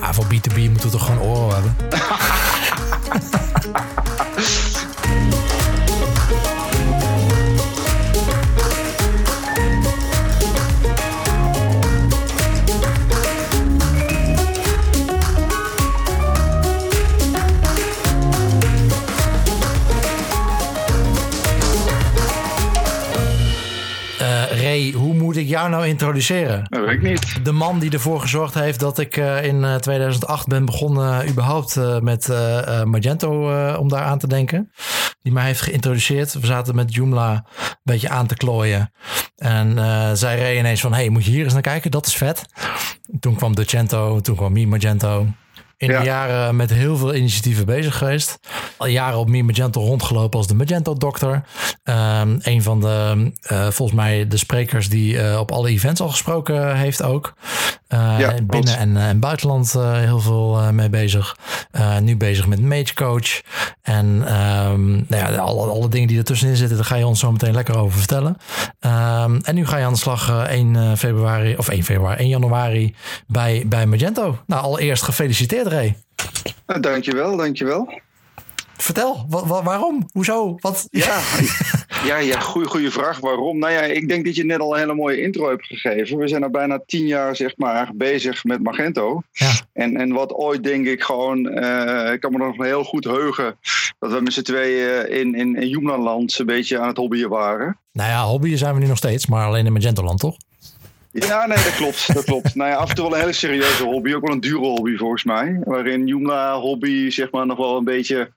Ah, voor B2B moeten we toch gewoon oren hebben? Eh, Ray, hoe moet ik jou nou introduceren? Niet. De man die ervoor gezorgd heeft dat ik eh, in eh, 2008 ben begonnen eh, überhaupt eh, met eh, eh, Magento eh, om daar aan te denken. Die mij heeft geïntroduceerd. We zaten met Joomla een beetje aan te klooien. En eh zei Ray ineens van, hey, moet je hier eens naar kijken? Dat is vet. Toen kwam Docento, toen kwam Mi Magento. In Ja. de jaren met heel veel initiatieven bezig geweest. Al jaren op Mi Magento rondgelopen als de Magento-dokter. Ehm, een van de, eh, volgens mij, de sprekers die eh, op alle events al gesproken heeft ook. Eh, Ja, binnen en, eh, en buitenland eh, heel veel mee bezig. Nu bezig met Mage Coach. En ehm, nou ja, alle, alle dingen die ertussenin zitten, daar ga je ons zo meteen lekker over vertellen. Ehm, en nu ga je aan de slag eh, 1 eh, februari, of 1 februari, 1 januari bij, bij Magento. Nou, allereerst gefeliciteerd, Ray. Nou, dankjewel, dankjewel. Vertel, wa- wa- waarom? Hoezo? Wat? Ja, ja, ja goede, goede vraag. Waarom? Nou ja, ik denk dat je net al een hele mooie intro hebt gegeven. We zijn al bijna tien jaar zeg maar, bezig met Magento. Ja. En, en wat ooit denk ik gewoon, eh, ik kan me nog heel goed heugen... dat we met z'n tweeën in, in, in Joemlandland een beetje aan het hobbyen waren. Nou ja, hobbyen zijn we nu nog steeds, maar alleen in Magentoland, toch? Ja, nee, dat klopt. Dat klopt. nou ja, af en toe wel een hele serieuze hobby. Ook wel een dure hobby volgens mij. Waarin Joomla hobby zeg maar nog wel een beetje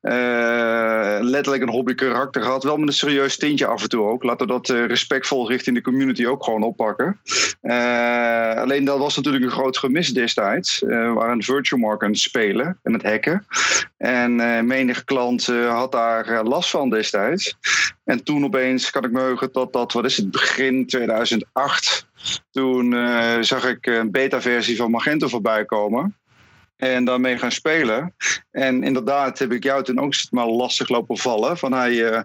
eh, letterlijk een hobby karakter had. Wel met een serieus tintje af en toe ook. Laten we dat eh, respectvol richting de community ook gewoon oppakken. Eh, alleen dat was natuurlijk een groot gemis destijds. We waren virtual market spelen en het hacken. En menig klant had daar last van destijds. En toen opeens kan ik me heugen dat dat, wat is het, begin 2008. Toen eh, zag ik een beta-versie van Magento voorbij komen. En daarmee gaan spelen. En inderdaad heb ik jou toen ook maar lastig lopen vallen. Van hey, eh,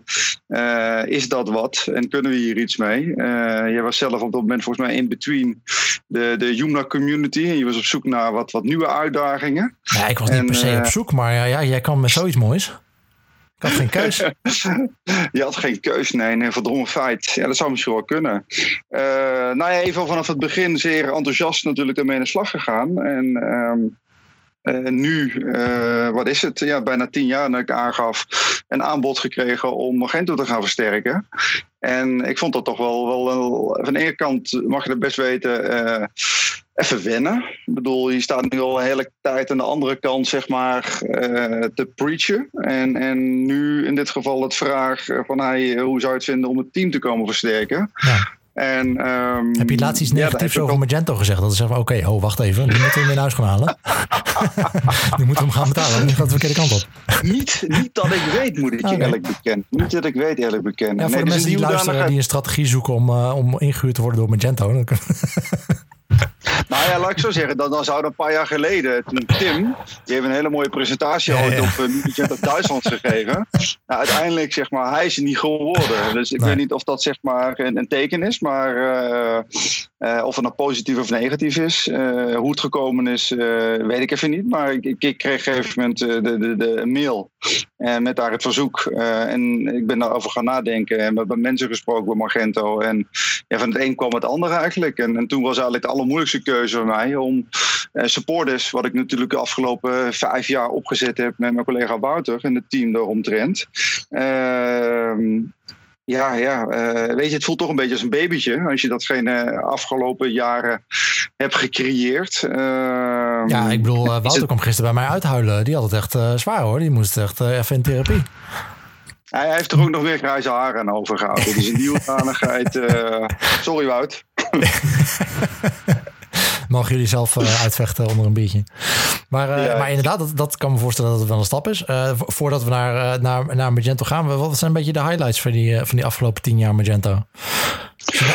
eh, is dat wat? En kunnen we hier iets mee? Eh jij was zelf op dat moment volgens mij in between de, de Joomla community. En je was op zoek naar wat, wat nieuwe uitdagingen. Ja, ik was niet En, per se op zoek, maar ja, ja, jij kwam met zoiets moois. Had geen keus. Je had geen keus, nee, nee, verdrongen feit. Ja, dat zou misschien wel kunnen. Eh, nou ja, even vanaf het begin zeer enthousiast natuurlijk ermee aan de slag gegaan. En ehm, eh, nu, eh, wat is het? Ja, bijna tien jaar dat ik aangaf, een aanbod gekregen om Magento te gaan versterken. En ik vond dat toch wel, wel, wel van de ene kant mag je het best weten, eh, even wennen. Ik bedoel, je staat nu al een hele tijd aan de andere kant, zeg maar, te preachen. En, en nu in dit geval het vraag van, hey, hoe zou je het vinden om het team te komen versterken? Ja. En, ehm, Heb je laatst iets negatiefs over Magento gezegd? Dat ze zeggen, oké, oh, wacht even. Nu moeten we hem in huis gaan halen. nu moeten we hem gaan betalen. Nu gaat het de verkeerde kant op. Niet, niet dat ik weet, moet ik je Oké. eerlijk bekennen. Niet dat ik weet, eerlijk bekennen. Ja, voor Nee, de mensen die luisteren die een strategie zoeken om, eh, om ingehuurd te worden door Magento. Nou ja, laat ik zo zeggen. Dan, dan zou een paar jaar geleden, toen Tim, die heeft een hele mooie presentatie Ja, ja. op uh, Magento Duitsland gegeven. Nou, uiteindelijk, zeg maar, hij is niet geworden. Dus ik Nee. weet niet of dat, zeg maar, een, een teken is, maar eh, eh, of het nou positief of negatief is. Eh, hoe het gekomen is, eh, weet ik even niet. Maar ik, ik, kreeg op een gegeven moment de, de, de mail met daar het verzoek. En ik ben daarover gaan nadenken en met, met mensen gesproken bij Magento. En ja, van het een kwam het andere eigenlijk. En, en toen was eigenlijk de allermoeilijkste keuze voor mij om supporters, wat ik natuurlijk de afgelopen vijf jaar opgezet heb met mijn collega Wouter en het team daaromtrent. Ja, ja eh, weet je, het voelt toch een beetje als een babytje als je datgene afgelopen jaren hebt gecreëerd. Ehm, Ja, ik bedoel, eh, is Wouter het- kwam gisteren bij mij uithuilen. Die had het echt eh, zwaar hoor. Die moest echt eh, even in therapie. Hij heeft er ook nog weer grijze haren aan overgehouden. Dus in die hoedanigheid. eh sorry, Wout. Mogen jullie zelf eh, uitvechten onder een biertje. Maar, eh, Ja. maar inderdaad, dat, dat kan me voorstellen dat het wel een stap is. Eh, vo- voordat we naar, naar, naar Magento gaan, wat zijn een beetje de highlights van die, van die afgelopen tien jaar Magento?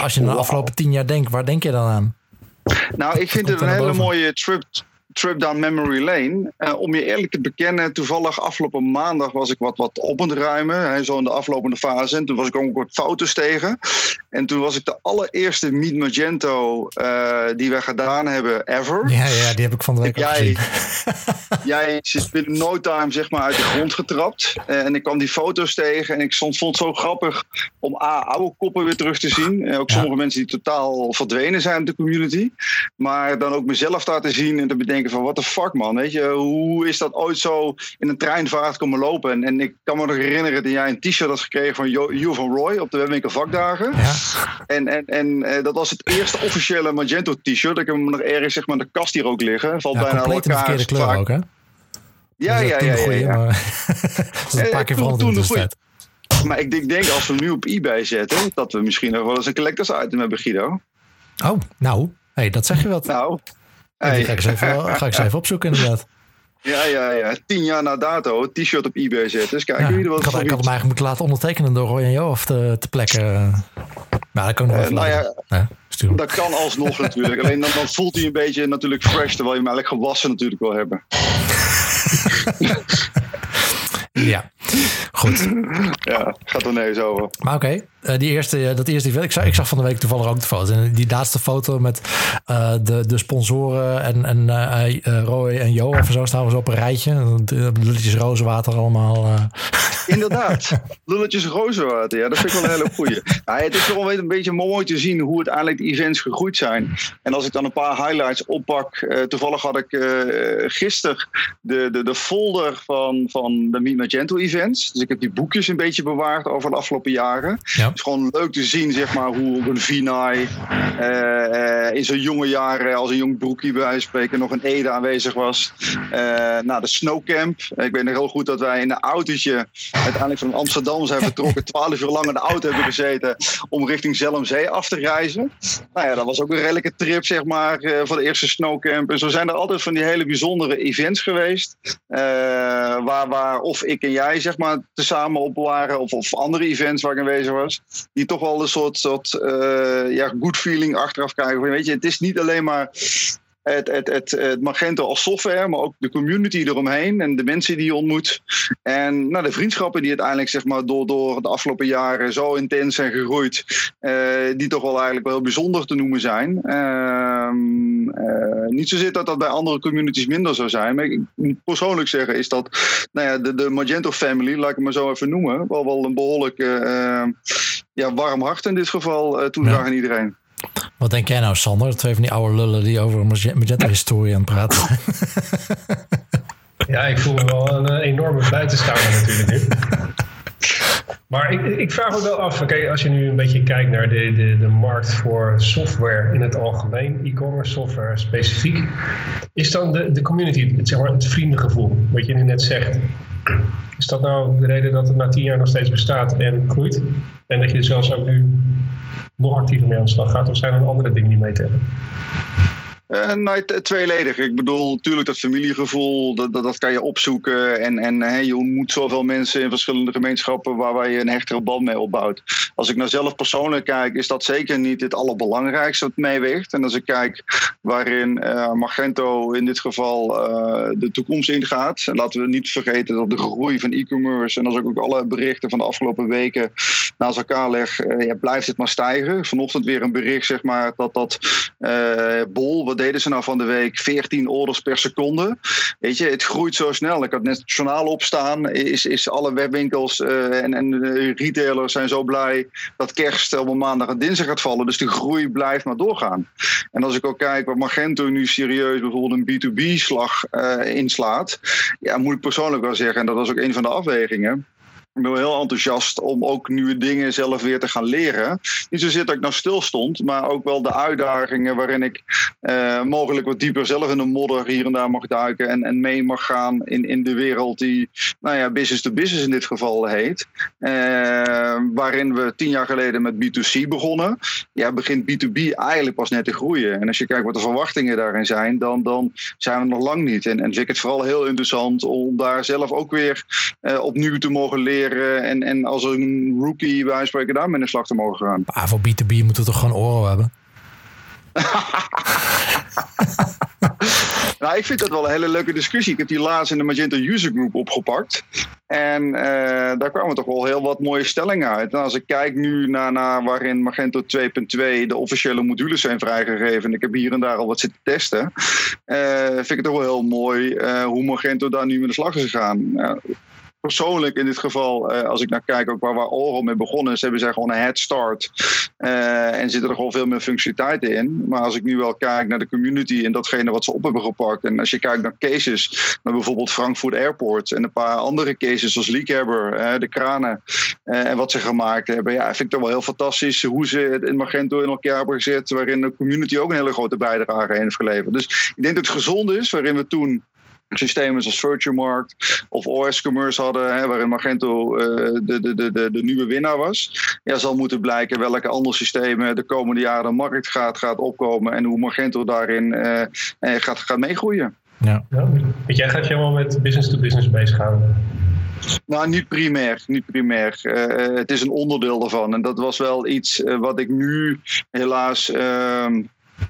Als je, naar de afgelopen tien jaar denkt, waar denk je dan aan? Nou, ik vind het een hele boven? mooie trip. Trip down memory lane. Uh, om je eerlijk te bekennen, toevallig afgelopen maandag was ik wat, wat op het ruimen. Hè, zo in de aflopende fase. En toen was ik ook wat foto's tegen. En toen was ik de allereerste Meet Magento uh, die we gedaan hebben ever. Ja, ja, die heb ik van de week jij, gezien. jij zit binnen no time zeg maar uit de grond getrapt. Uh, en ik kwam die foto's tegen. En ik vond, vond het zo grappig om A, oude koppen weer terug te zien. ook sommige mensen die totaal verdwenen zijn in de community. Maar dan ook mezelf daar te zien en te bedenken van... what the fuck man, weet je? Hoe is dat ooit zo in een treinvaart komen lopen? En, en ik kan me nog herinneren dat jij een t-shirt had gekregen van Jo van Roy... op de Webwinkel vakdagen. Ja. En, en, en uh, dat was het eerste officiële Magento t-shirt. Ik heb hem nog ergens zeg maar, in de kast hier ook liggen. Valt ja, bijna compleet de verkeerde kleur vaak. ook hè? Ja, ja, ja. ja, ja. Maar, dat is een paar keer veranderd de tijd. Maar ik denk, denk als we hem nu op eBay zetten, dat we misschien nog wel eens een collectors item hebben, Guido. Oh, nou, hey, dat zeg je wat. Nou, hey. die ga ik eens even, ga ik eens even opzoeken inderdaad. Ja, ja, ja. Tien jaar na dato, t-shirt op eBay zetten. Dus kijk, ja, er wat ik, had, ik had hem eigenlijk moeten laten ondertekenen door Roy en Joaf te, te plekken. Nou, dat kan nog uh, nou ja, ja dat kan alsnog natuurlijk. Alleen dan, dan, voelt hij een beetje natuurlijk fresh, terwijl je hem eigenlijk gewassen natuurlijk wil hebben. ja, goed. Ja, gaat er nee over. Maar oké, uh, die eerste, dat eerste event. Ik zag, ik zag van de week toevallig ook de foto. En die laatste foto met uh, de, de sponsoren en, en uh, Roy en Jo of zo staan we zo op een rijtje. Lulletjes rozenwater allemaal. Inderdaad, lulletjes rozenwater. Ja, dat vind ik wel een hele goeie. Ja, het is wel een beetje mooi te zien hoe het eigenlijk de events gegroeid zijn. En als ik dan een paar highlights oppak. toevallig had ik gisteren de, de, de folder van, van de Meet Magento events. Dus ik heb die boekjes een beetje bewaard over de afgelopen jaren. Ja. Het is gewoon leuk te zien, zeg maar, hoe een Vinay uh, in zijn jonge jaren, als een jong broekie bij wijze spreken, nog een Ede aanwezig was. Uh, nou, de Snowcamp. Ik weet nog heel goed dat wij in een autootje uiteindelijk van Amsterdam zijn vertrokken. Twaalf uur lang in de auto hebben gezeten om richting Zelmzee af te reizen. Nou ja, dat was ook een redelijke trip, zeg maar, uh, voor de eerste Snowcamp. En zo zijn er altijd van die hele bijzondere events geweest. waar, waar of ik en jij, zeg maar, tezamen op waren. Of, of andere events waar ik aanwezig was. Die toch wel een soort, soort uh, ja, good feeling achteraf krijgen. Weet je, het is niet alleen maar het, het, het, het, Magento als software, maar ook de community eromheen en de mensen die je ontmoet. En nou, de vriendschappen die uiteindelijk zeg maar, door, door de afgelopen jaren zo intens zijn gegroeid, uh, die toch wel eigenlijk wel heel bijzonder te noemen zijn. Uh, uh, niet zozeer dat dat bij andere communities minder zou zijn, maar ik moet persoonlijk zeggen is dat nou ja, de, de Magento family, laat ik het maar zo even noemen, wel, wel een behoorlijk ja, warm hart in dit geval toedragen aan iedereen. Wat denk jij nou, Sander? Twee van die oude lullen die over Magenta-historie aan het praten. Ja, ik voel me wel een eh, enorme buitenstaander natuurlijk. Maar ik, ik, vraag me wel af, kijk, als je nu een beetje kijkt naar de, de, de markt voor software in het algemeen, e-commerce software specifiek, is dan de, de community, het, zeg maar, het vriendengevoel, wat je nu net zegt, is dat nou de reden dat het na tien jaar nog steeds bestaat en groeit? En dat je zelfs ook nu nog actiever mee aan de slag gaat? Of zijn er andere dingen die mee te hebben? Uh, nou, tweeledig. Ik bedoel, natuurlijk dat familiegevoel, dat, dat, dat kan je opzoeken. En, en hè, je ontmoet zoveel mensen in verschillende gemeenschappen waar je een hechtere band mee opbouwt. Als ik naar zelf persoonlijk kijk, is dat zeker niet het allerbelangrijkste wat meeweegt. En als ik kijk waarin uh, Magento in dit geval uh, de toekomst ingaat. En laten we niet vergeten dat de groei van e-commerce, en als ik ook alle berichten van de afgelopen weken naast elkaar leg, ja, blijft het maar stijgen. Vanochtend weer een bericht, zeg maar, dat dat bol, deden ze nou van de week? 14 orders per seconde. Weet je, het groeit zo snel. Ik had net het journaal opstaan. Is, is alle webwinkels uh, en, en retailers zijn zo blij dat kerst op maandag en dinsdag gaat vallen. Dus de groei blijft maar doorgaan. En als ik ook kijk wat Magento nu serieus bijvoorbeeld een B2B-slag uh, eh, inslaat. Ja, moet ik persoonlijk wel zeggen, en dat was ook een van de afwegingen ik ben heel enthousiast om ook nieuwe dingen zelf weer te gaan leren. Niet zozeer dat ik nou stil stond, maar ook wel de uitdagingen waarin ik eh, mogelijk wat dieper zelf in de modder hier en daar mag duiken en, en mee mag gaan in, in de wereld die, nou ja, business to business in dit geval heet. Uh, waarin we tien jaar geleden met B2C begonnen. Ja, begint B2B eigenlijk pas net te groeien. En als je kijkt wat de verwachtingen daarin zijn, dan, dan zijn we nog lang niet. En, en vind ik het vooral heel interessant om daar zelf ook weer uh, opnieuw te mogen leren en, en als een rookie bij spreken daar met een slag te mogen gaan. Maar voor B2B moeten we toch gewoon oren hebben? Nou, ik vind dat wel een hele leuke discussie. Ik heb die laatst in de Magento User Group opgepakt. En eh, daar kwamen toch wel heel wat mooie stellingen uit. En als ik kijk nu naar, naar waarin Magento 2.2 de officiële modules zijn vrijgegeven. En ik heb hier en daar al wat zitten testen. Uh, vind ik het toch wel heel mooi uh, hoe Magento daar nu met de slag is gegaan persoonlijk in dit geval, uh, als ik naar kijk ook waar, waar Oral mee begonnen is, hebben zij gewoon een head start. Uh, en zitten er gewoon veel meer functionaliteiten in. Maar als ik nu wel kijk naar de community en datgene wat ze op hebben gepakt. En als je kijkt naar cases, naar bijvoorbeeld Frankfurt Airport en een paar andere cases zoals Leakhebber, uh, de kranen en wat ze gemaakt hebben. Ja, vind ik toch wel heel fantastisch hoe ze het in Magento in elkaar hebben gezet. Waarin de community ook een hele grote bijdrage heeft geleverd. Dus ik denk dat het gezond is, waarin we toen systemen zoals VirtueMarkt of OS Commerce hadden, hè, waarin Magento uh, de, de, de, de, nieuwe winnaar was. Ja, zal moeten blijken welke andere systemen de komende jaren de markt gaat, gaat opkomen en hoe Magento daarin uh, gaat, gaat meegroeien. Ja. ja. jij gaat helemaal met business-to-business bezig gaan. Nou, niet primair. Niet primair. Uh, het is een onderdeel daarvan. En dat was wel iets wat ik nu helaas ehm,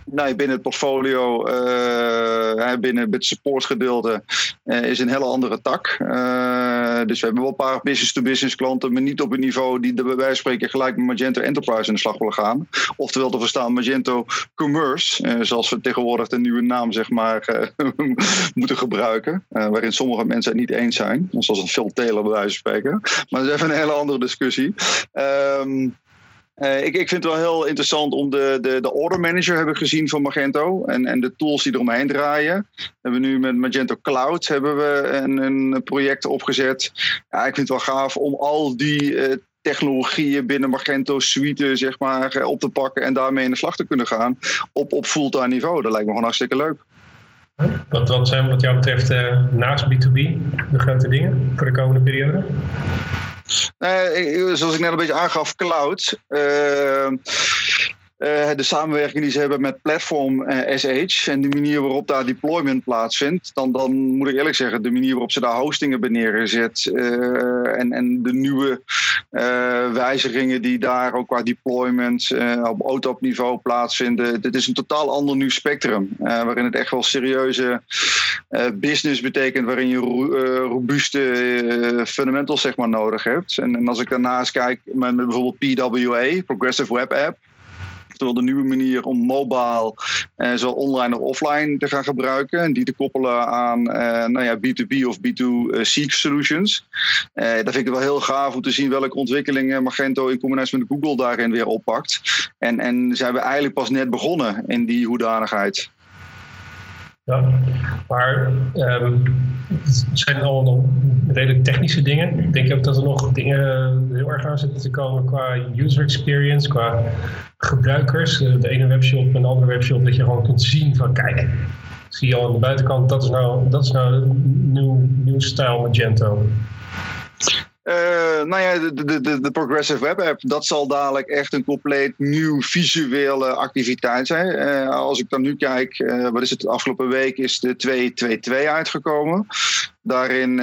Nee, binnen het portfolio, uh, binnen het supportgedeelte, uh, is een hele andere tak. Uh, dus we hebben wel een paar business-to-business klanten, maar niet op een niveau die bij wijze spreken gelijk met Magento Enterprise in de slag willen gaan. Oftewel te verstaan Magento Commerce, zoals we tegenwoordig de nieuwe naam zeg maar moeten gebruiken. waarin sommige mensen het niet eens zijn, zoals een Phil Taylor bij wijze van spreken. Maar dat is even een hele andere discussie. Um, uh, ik, ik vind het wel heel interessant om de, de, de order manager hebben gezien van Magento. En, en de tools die eromheen draaien. We hebben nu met Magento Cloud hebben we een, een project opgezet. Ja, ik vind het wel gaaf om al die uh, technologieën binnen Magento Suite zeg maar, eh, op te pakken. En daarmee in de slag te kunnen gaan op, op fulltime niveau. Dat lijkt me gewoon hartstikke leuk. Wat, wat zijn wat jou betreft naast B2B de grote dingen voor de komende periode? Zoals ik net een beetje aangaf, cloud. Uh, uh, de samenwerking die ze hebben met Platform SH en de manier waarop daar deployment plaatsvindt, dan, dan moet ik eerlijk zeggen, de manier waarop ze daar hostingen hebben neergezet uh, en, en de nieuwe wijzigingen die daar ook qua deployment op OTOP niveau plaatsvinden, dit is een totaal ander nieuw spectrum, waarin het echt wel serieuze business betekent, waarin je robuuste fundamentals zeg maar nodig hebt. En, en als ik daarnaast kijk met bijvoorbeeld PWA, Progressive Web App, oftewel de nieuwe manier om mobile eh, zowel online of offline te gaan gebruiken. En die te koppelen aan eh, nou ja, B2B of B2C solutions. Eh, dat vind ik wel heel gaaf om te zien welke ontwikkelingen Magento in combinatie met Google daarin weer oppakt. En, en zijn we eigenlijk pas net begonnen in die hoedanigheid. Ja, maar um, het zijn allemaal nog redelijk technische dingen. Ik denk ook dat er nog dingen heel erg aan zitten te komen qua user experience, qua gebruikers. Eh, de ene webshop en de andere webshop, dat je gewoon kunt zien van kijk, zie je al aan de buitenkant, dat is nou, dat is nou nieuw, nieuw stijl Magento. Uh, nou ja, de, Progressive Web App, dat zal dadelijk echt een compleet nieuw visuele activiteit zijn. Uh, als ik dan nu kijk, uh, wat is het, afgelopen week is de 2.2.2 uitgekomen. Daarin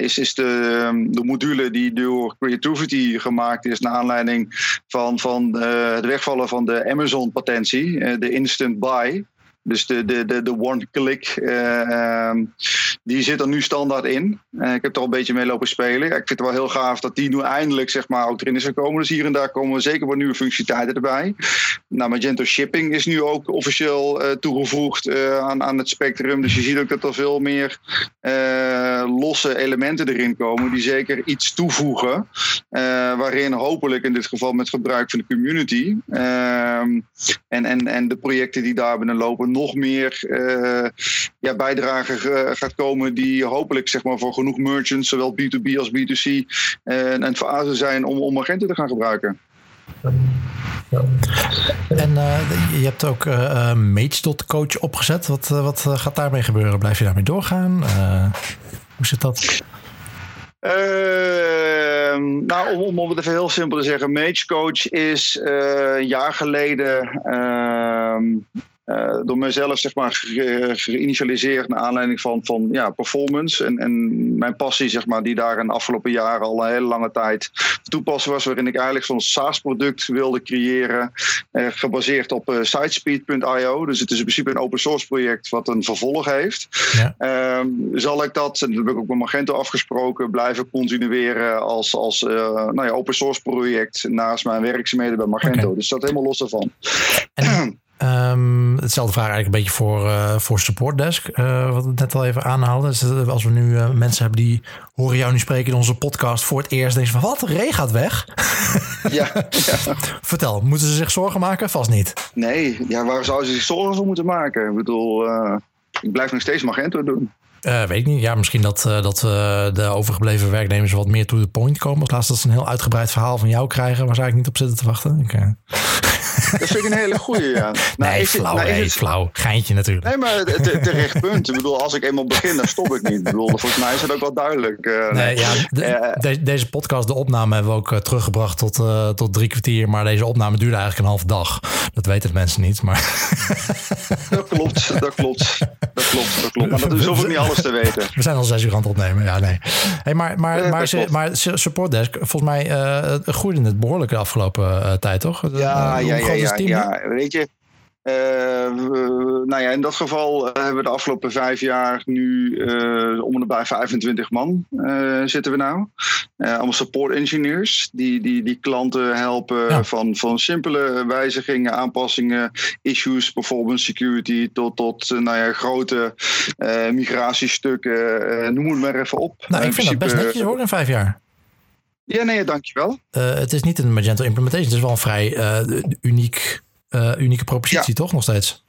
is, is de, ehm, de module die door Creativity gemaakt is, naar aanleiding van, van het wegvallen van de Amazon-patentie, de Instant Buy. Dus de, de, de, de one-click, uh, die zit er nu standaard in. Uh, ik heb er al een beetje mee lopen spelen. Ik vind het wel heel gaaf dat die nu eindelijk zeg maar, ook erin is gekomen. Dus hier en daar komen zeker wat nieuwe functionaliteiten erbij. Nou, Magento Shipping is nu ook officieel uh, toegevoegd aan, aan het spectrum. Dus je ziet ook dat er veel meer losse elementen erin komen die zeker iets toevoegen. waarin hopelijk in dit geval met gebruik van de community ehm, en, en, en de projecten die daar binnen lopen nog meer uh, ja, bijdrage gaat komen die hopelijk zeg maar, voor genoeg merchants, zowel B2B als B2C, uh, een fase zijn om, om agenten te gaan gebruiken. Ja. En uh, je hebt ook uh, Mates.coach opgezet. Wat, wat gaat daarmee gebeuren? Blijf je daarmee doorgaan? hoe zit dat? Ehm, nou, om, om het even heel simpel te zeggen, Mage Coach is een jaar geleden ehm, door mezelf zeg maar geïnitialiseerd naar aanleiding van, van ja, performance. En, en mijn passie, zeg maar, die daar in de afgelopen jaren al een hele lange tijd toepassen was. Waarin ik eigenlijk zo'n SaaS-product wilde creëren. gebaseerd op sitespeed.io. Dus het is in principe een open source project wat een vervolg heeft. Ja. Ehm, zal ik dat, en dat heb ik ook met Magento afgesproken, blijven continueren als, als nou ja, open source project naast mijn werkzaamheden bij Magento. Dus dat helemaal los daarvan. En, um, hetzelfde vraag eigenlijk een beetje voor, uh, voor Support Desk, uh, wat we net al even aanhaalden. Dus eh, als we nu uh, mensen hebben die horen jou nu spreken in onze podcast voor het eerst, denken van wat, Ray gaat weg? Ja, ja. Vertel, moeten ze zich zorgen maken? Vast niet. Nee, ja, waar zouden ze zich zorgen voor moeten maken? Ik bedoel, ik blijf nog steeds Magento doen. Uh, weet ik niet. Ja, misschien dat, uh, dat uh, de overgebleven werknemers wat meer to the point komen. Als laatst dat ze een heel uitgebreid verhaal van jou krijgen. Waar zou ik niet op zitten te wachten? Dat vind ik een hele goede, ja. Nou, nee, flauw, nou, het... flauw. Geintje natuurlijk. Nee, maar terecht punt. Ik bedoel, als ik eenmaal begin, dan stop ik niet. Ik bedoel, volgens mij is het ook wel duidelijk. Nee, ja, de, deze podcast, de opname hebben we ook teruggebracht tot, tot drie kwartier. Maar deze opname duurde eigenlijk een halve dag. Dat weten de mensen niet, maar... dat klopt, dat klopt. Dat klopt, dat klopt. Maar dat is ik niet alles te weten. We zijn al zes uur aan het opnemen, ja, nee. Hey, maar, maar, maar, maar Support Desk, volgens mij uh, groeide het behoorlijk de afgelopen uh, tijd, toch? Ja, uh, ja, ja, ja, ja. Weet je, nou ja, in dat geval hebben we de afgelopen vijf jaar nu uh, om en bij 25 man uh, zitten we nou. allemaal support engineers die, die, die klanten helpen van, van simpele wijzigingen, aanpassingen, issues, performance, security tot, tot nou ja, grote migratiestukken. noem het maar even op. Nou, ik vind dat best netjes hoor in vijf jaar. Ja, nee, dankjewel. het is niet een Magento implementation, het is wel een vrij uniek uh, unieke propositie, toch nog steeds?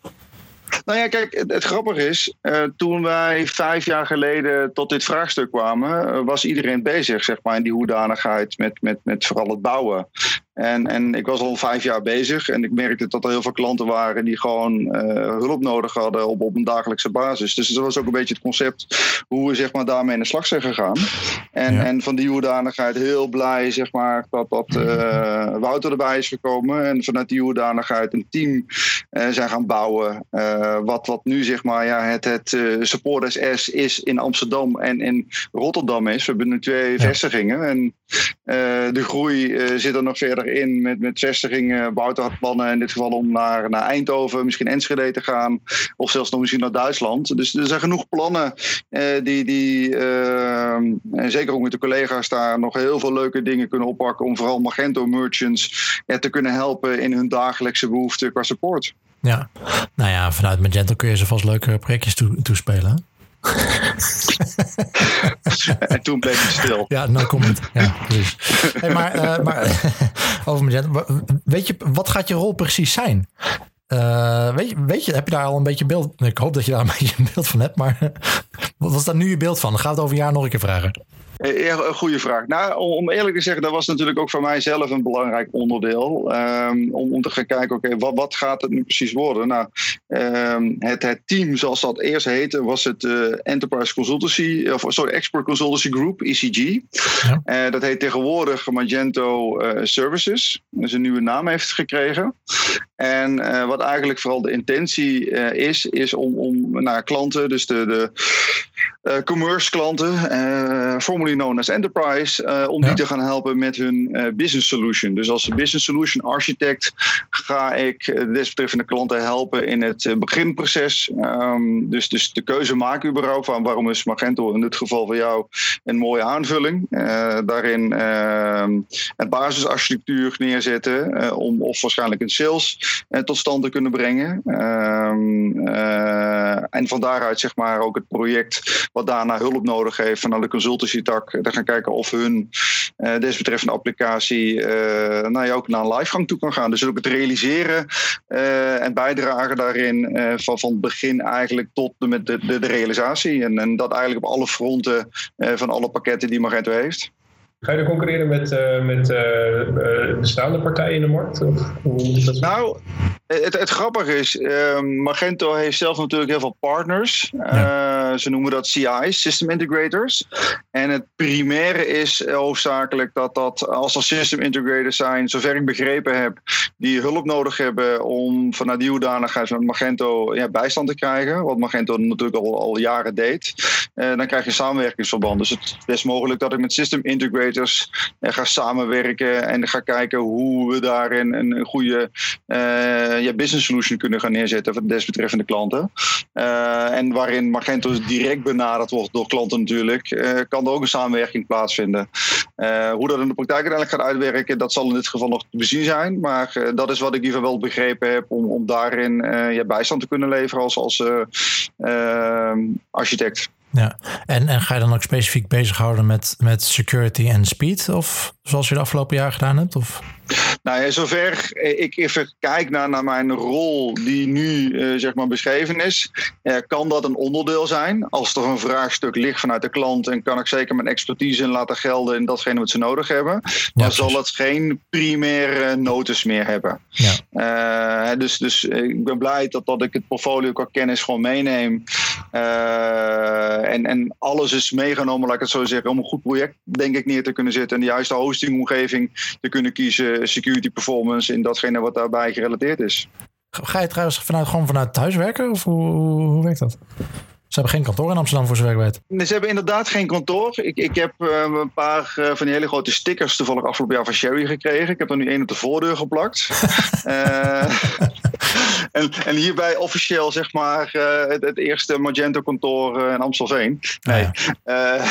Nou ja, kijk, het, het grappige is, uh, toen wij vijf jaar geleden tot dit vraagstuk kwamen, uh, was iedereen bezig, zeg maar, in die hoedanigheid met, met, met vooral het bouwen. En, en ik was al vijf jaar bezig en ik merkte dat er heel veel klanten waren die gewoon uh, hulp nodig hadden op, op een dagelijkse basis. Dus dat was ook een beetje het concept hoe we zeg maar, daarmee in de slag zijn gegaan. En, ja. en van die hoedanigheid heel blij zeg maar, dat, dat uh, Wouter erbij is gekomen. En vanuit die hoedanigheid een team uh, zijn gaan bouwen. wat, wat nu zeg maar, ja, het, het Support SS is in Amsterdam en in Rotterdam is. We hebben nu twee ja. vestigingen. En de groei zit er nog verder in met, met vestigingen. Wouter had plannen in dit geval om naar, naar Eindhoven, misschien Enschede te gaan. Of zelfs nog misschien naar Duitsland. Dus er zijn genoeg plannen eh, die, die eh, en zeker ook met de collega's daar nog heel veel leuke dingen kunnen oppakken. Om vooral Magento merchants eh, te kunnen helpen in hun dagelijkse behoeften qua support. Ja, nou ja, vanuit Magento kun je ze vast leuke projectjes toespelen en toen bleef het stil. Ja, nou komt het. Ja, precies. Hey, maar uh, maar over Magento, weet je, wat gaat je rol precies zijn? Uh, weet, je, weet je, heb je daar al een beetje beeld? Ik hoop dat je daar een beetje een beeld van hebt, maar wat is daar nu je beeld van? Dan gaat het over een jaar nog een keer vragen. Ja, een goede vraag. Nou, om eerlijk te zeggen, dat was natuurlijk ook voor mij zelf een belangrijk onderdeel. Um, om, om te gaan kijken, oké, wat, wat gaat het nu precies worden? Nou, um, het, het team, zoals dat eerst heette, was het uh, Enterprise Consultancy, of sorry, Expert Consultancy Group, ECG. Ja. Uh, dat heet tegenwoordig Magento uh, Services. Is een nieuwe naam heeft gekregen. En wat eigenlijk vooral de intentie is, is om, om naar klanten, dus de, de commerce klanten, uh, formerly known as enterprise, uh, om ja. die te gaan helpen met hun business solution. Dus als business solution architect ga ik de desbetreffende klanten helpen in het beginproces. Um, dus, dus de keuze maken überhaupt van waarom is Magento in dit geval voor jou een mooie aanvulling. daarin ehm, een basisarchitectuur neerzetten om of waarschijnlijk een sales tot stand te kunnen brengen. Um, en van daaruit zeg maar ook het project wat daarna hulp nodig heeft vanuit de consultancy-tak. Daar gaan kijken of hun uh, desbetreffende applicatie uh, nou ja, ook naar een livegang toe kan gaan. Dus ook het realiseren uh, en bijdragen daarin van, van het begin eigenlijk tot de, de, de, de realisatie. En, en dat eigenlijk op alle fronten van alle pakketten die Magento heeft. Ga je er concurreren met, uh, met uh, bestaande partijen in de markt? Of hoe moet dat nou, het, het, grappige is, ehm, Magento heeft zelf natuurlijk heel veel partners. Ja. ze noemen dat CI's, System Integrators. En het primaire is hoofdzakelijk dat, dat als er System Integrators zijn, zover ik begrepen heb, die hulp nodig hebben om vanuit die hoedanigheid met Magento ja, bijstand te krijgen. Wat Magento natuurlijk al, al jaren deed. dan krijg je samenwerkingsverband. Dus het is best mogelijk dat ik met System Integrators ga samenwerken en ga kijken hoe we daarin een, goede uh, ja, business solution kunnen gaan neerzetten voor desbetreffende klanten. Uh, en waarin Magento direct benaderd wordt door klanten natuurlijk, uh, kan er ook een samenwerking plaatsvinden. hoe dat in de praktijk uiteindelijk gaat uitwerken, dat zal in dit geval nog te bezien zijn. Maar dat is wat ik liever wel begrepen heb om, om daarin ja, bijstand te kunnen leveren als, als architect. Ja, en, en ga je dan ook specifiek bezighouden met, met security en speed? Of zoals je de afgelopen jaar gedaan hebt? Of? Nou ja, zover ik even kijk naar, naar mijn rol die nu uh, zeg maar beschreven is, uh, kan dat een onderdeel zijn. Als er een vraagstuk ligt vanuit de klant en kan ik zeker mijn expertise in laten gelden in datgene wat ze nodig hebben. Maar zal het geen primaire notus meer hebben. Ja. Uh, dus, dus ik ben blij dat, dat ik het portfolio qua kennis gewoon meeneem. en, en alles is meegenomen, laat ik het zo zeggen, om een goed project denk ik neer te kunnen zetten en de juiste hostingomgeving te kunnen kiezen security performance in datgene wat daarbij gerelateerd is. Ga je trouwens vanuit, gewoon vanuit thuis werken? Of hoe, hoe werkt dat? Ze hebben geen kantoor in Amsterdam voor zover ik weet. Ze hebben inderdaad geen kantoor. Ik, ik heb uh, een paar uh, van die hele grote stickers toevallig afgelopen jaar van Sherry gekregen. Ik heb er nu één op de voordeur geplakt. uh, en, en hierbij officieel zeg maar het, het, eerste Magento kantoor in Amstelveen. Nee. Ah,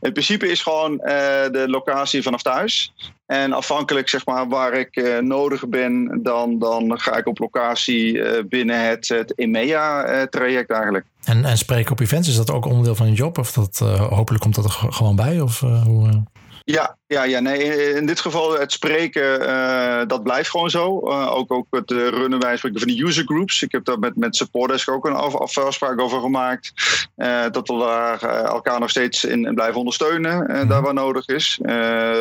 in principe is gewoon de locatie vanaf thuis. En afhankelijk zeg maar, waar ik uh, nodig ben, dan, dan ga ik op locatie uh, binnen het, het EMEA-traject uh, eigenlijk. En, en spreken op events, is dat ook onderdeel van je job? Of dat, hopelijk komt dat er gewoon bij? Of, hoe, ja, ja, ja, nee, in dit geval het spreken, uh, dat blijft gewoon zo. Uh, ook, ook het runnen wij van de user groups. Ik heb daar met, met Supportdesk ook een af, afspraak over gemaakt. Dat we daar elkaar nog steeds in blijven ondersteunen, -hmm. daar waar nodig is.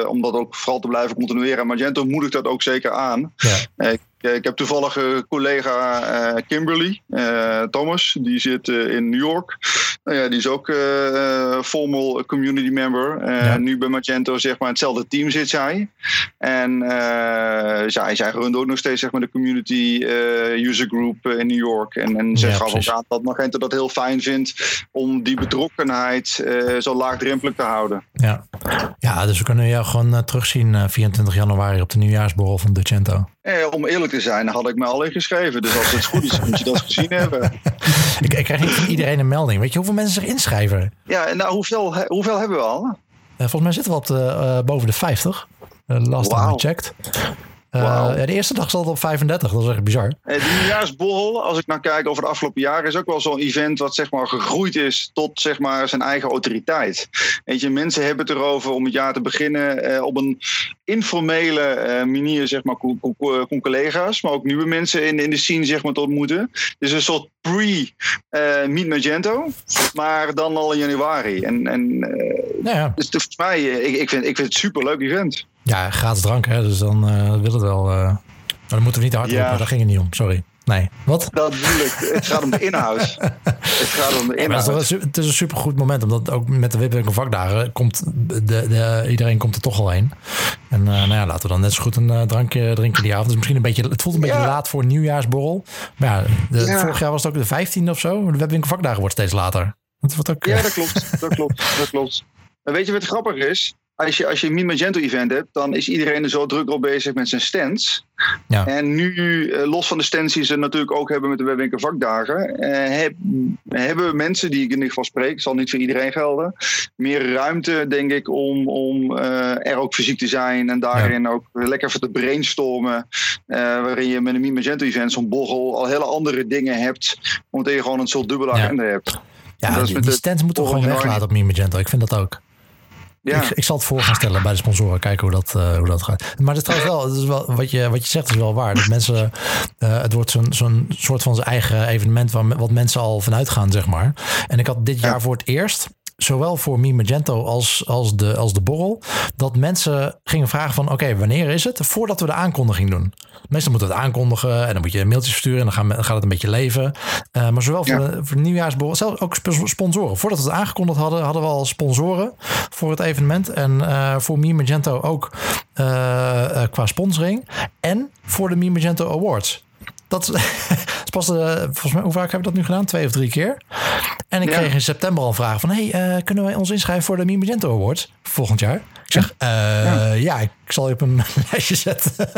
om dat ook vooral te blijven continueren. Magento moedigt dat ook zeker aan. Ja. Ik heb toevallig een collega Kimberly uh, Thomas, die zit in New York. Nou ja, die is ook formal community member. Ja. Nu bij Magento, zeg maar, hetzelfde team zit zij. En zij, zij runt ook nog steeds zeg maar, de community user group in New York. En, en ze ja, dat Magento dat heel fijn vindt om die betrokkenheid zo laagdrempelig te houden. Ja. ja, dus we kunnen jou gewoon terugzien 24 januari op de nieuwjaarsborrel van Docento. Eh, om eerlijk te zijn, had ik me al ingeschreven. Dus als het goed is, moet je dat gezien hebben. ik, ik krijg niet van iedereen een melding. Weet je hoeveel mensen zich inschrijven? Ja, nou, hoeveel, hoeveel hebben we al? Uh, volgens mij zitten we op de, uh, boven de 50. Uh, last wow. time I checked. Uh, ja, de eerste dag zat het op 35, dat is echt bizar. De nieuwjaarsborrel, als ik naar kijk over de afgelopen jaren, is ook wel zo'n event wat zeg maar gegroeid is tot zeg maar zijn eigen autoriteit. Weet je, mensen hebben het erover om het jaar te beginnen uh, op een informele uh, manier, zeg maar, con collega's, maar ook nieuwe mensen in, in de scene zeg maar te ontmoeten. Dus een soort pre-Meet Magento, maar dan al in januari. En, en nou ja. dus volgens mij, ik, ik, vind, ik vind het een super leuk event. Ja, gratis drank, hè? dus dan uh, wil het wel. Maar dan moeten we niet hard roepen, ja. daar ging het niet om, sorry. Nee, wat? Dat bedoel ik. Het gaat om de inhoud. het gaat om de inhoud. Ja, het, is het is een supergoed moment, omdat ook met de Wipwinkel vakdagen komt de, de, iedereen komt er toch al heen. En uh, nou ja, laten we dan net zo goed een uh, drankje drinken die avond. Dus misschien een beetje, het voelt een beetje ja. laat voor een nieuwjaarsborrel. Maar ja, de, ja, vorig jaar was het ook de 15e of zo. De Wipwinkel vakdagen wordt steeds later. Dat wordt ook, ja, dat klopt. Dat klopt. Dat klopt. Maar weet je wat grappig is? Als je, als je een Magento event hebt, dan is iedereen er zo druk op bezig met zijn stands. Ja. En nu, eh, los van de stands die ze natuurlijk ook hebben met de webwinkel vakdagen, eh, heb, hebben mensen die ik in ieder geval spreek, zal niet voor iedereen gelden, meer ruimte, denk ik, om, om uh, er ook fysiek te zijn en daarin ook lekker even te brainstormen. Uh, waarin je met een Magento event, zo'n borrel, al hele andere dingen hebt, omdat je gewoon een soort dubbele agenda hebt. Ja, die, die stands moeten we gewoon weglaten op Magento. Ik vind dat ook. Ja. Ik, ik, zal het voor gaan stellen bij de sponsoren, kijken hoe dat, uh, hoe dat gaat. Maar het is trouwens wel, het is wel wat, je, wat je zegt is wel waar. Dat mensen, uh, het wordt zo'n zo'n soort van zijn eigen evenement waar, wat mensen al vanuit gaan, zeg maar. En ik had dit jaar voor het eerst zowel voor Mi Magento als, als, de, als de borrel, dat mensen gingen vragen van oké, wanneer is het? Voordat we de aankondiging doen. Meestal moeten we het aankondigen en dan moet je mailtjes versturen en dan, gaan, gaat het een beetje leven. Uh, maar zowel voor, de, voor de nieuwjaarsborrel, zelfs ook sponsoren. Voordat we het aangekondigd hadden, hadden we al sponsoren voor het evenement. En uh, voor Mi Magento ook uh, qua sponsoring. En voor de Mi Magento Awards. Dat is pas, uh, volgens mij, hoe vaak hebben we dat nu gedaan? Twee of drie keer. En ik ja. kreeg in september al vraag van... hey, uh, kunnen wij ons inschrijven voor de Mi Magento Awards volgend jaar? Ik zeg, uh, ja. ja. ik zal je op een lijstje zetten.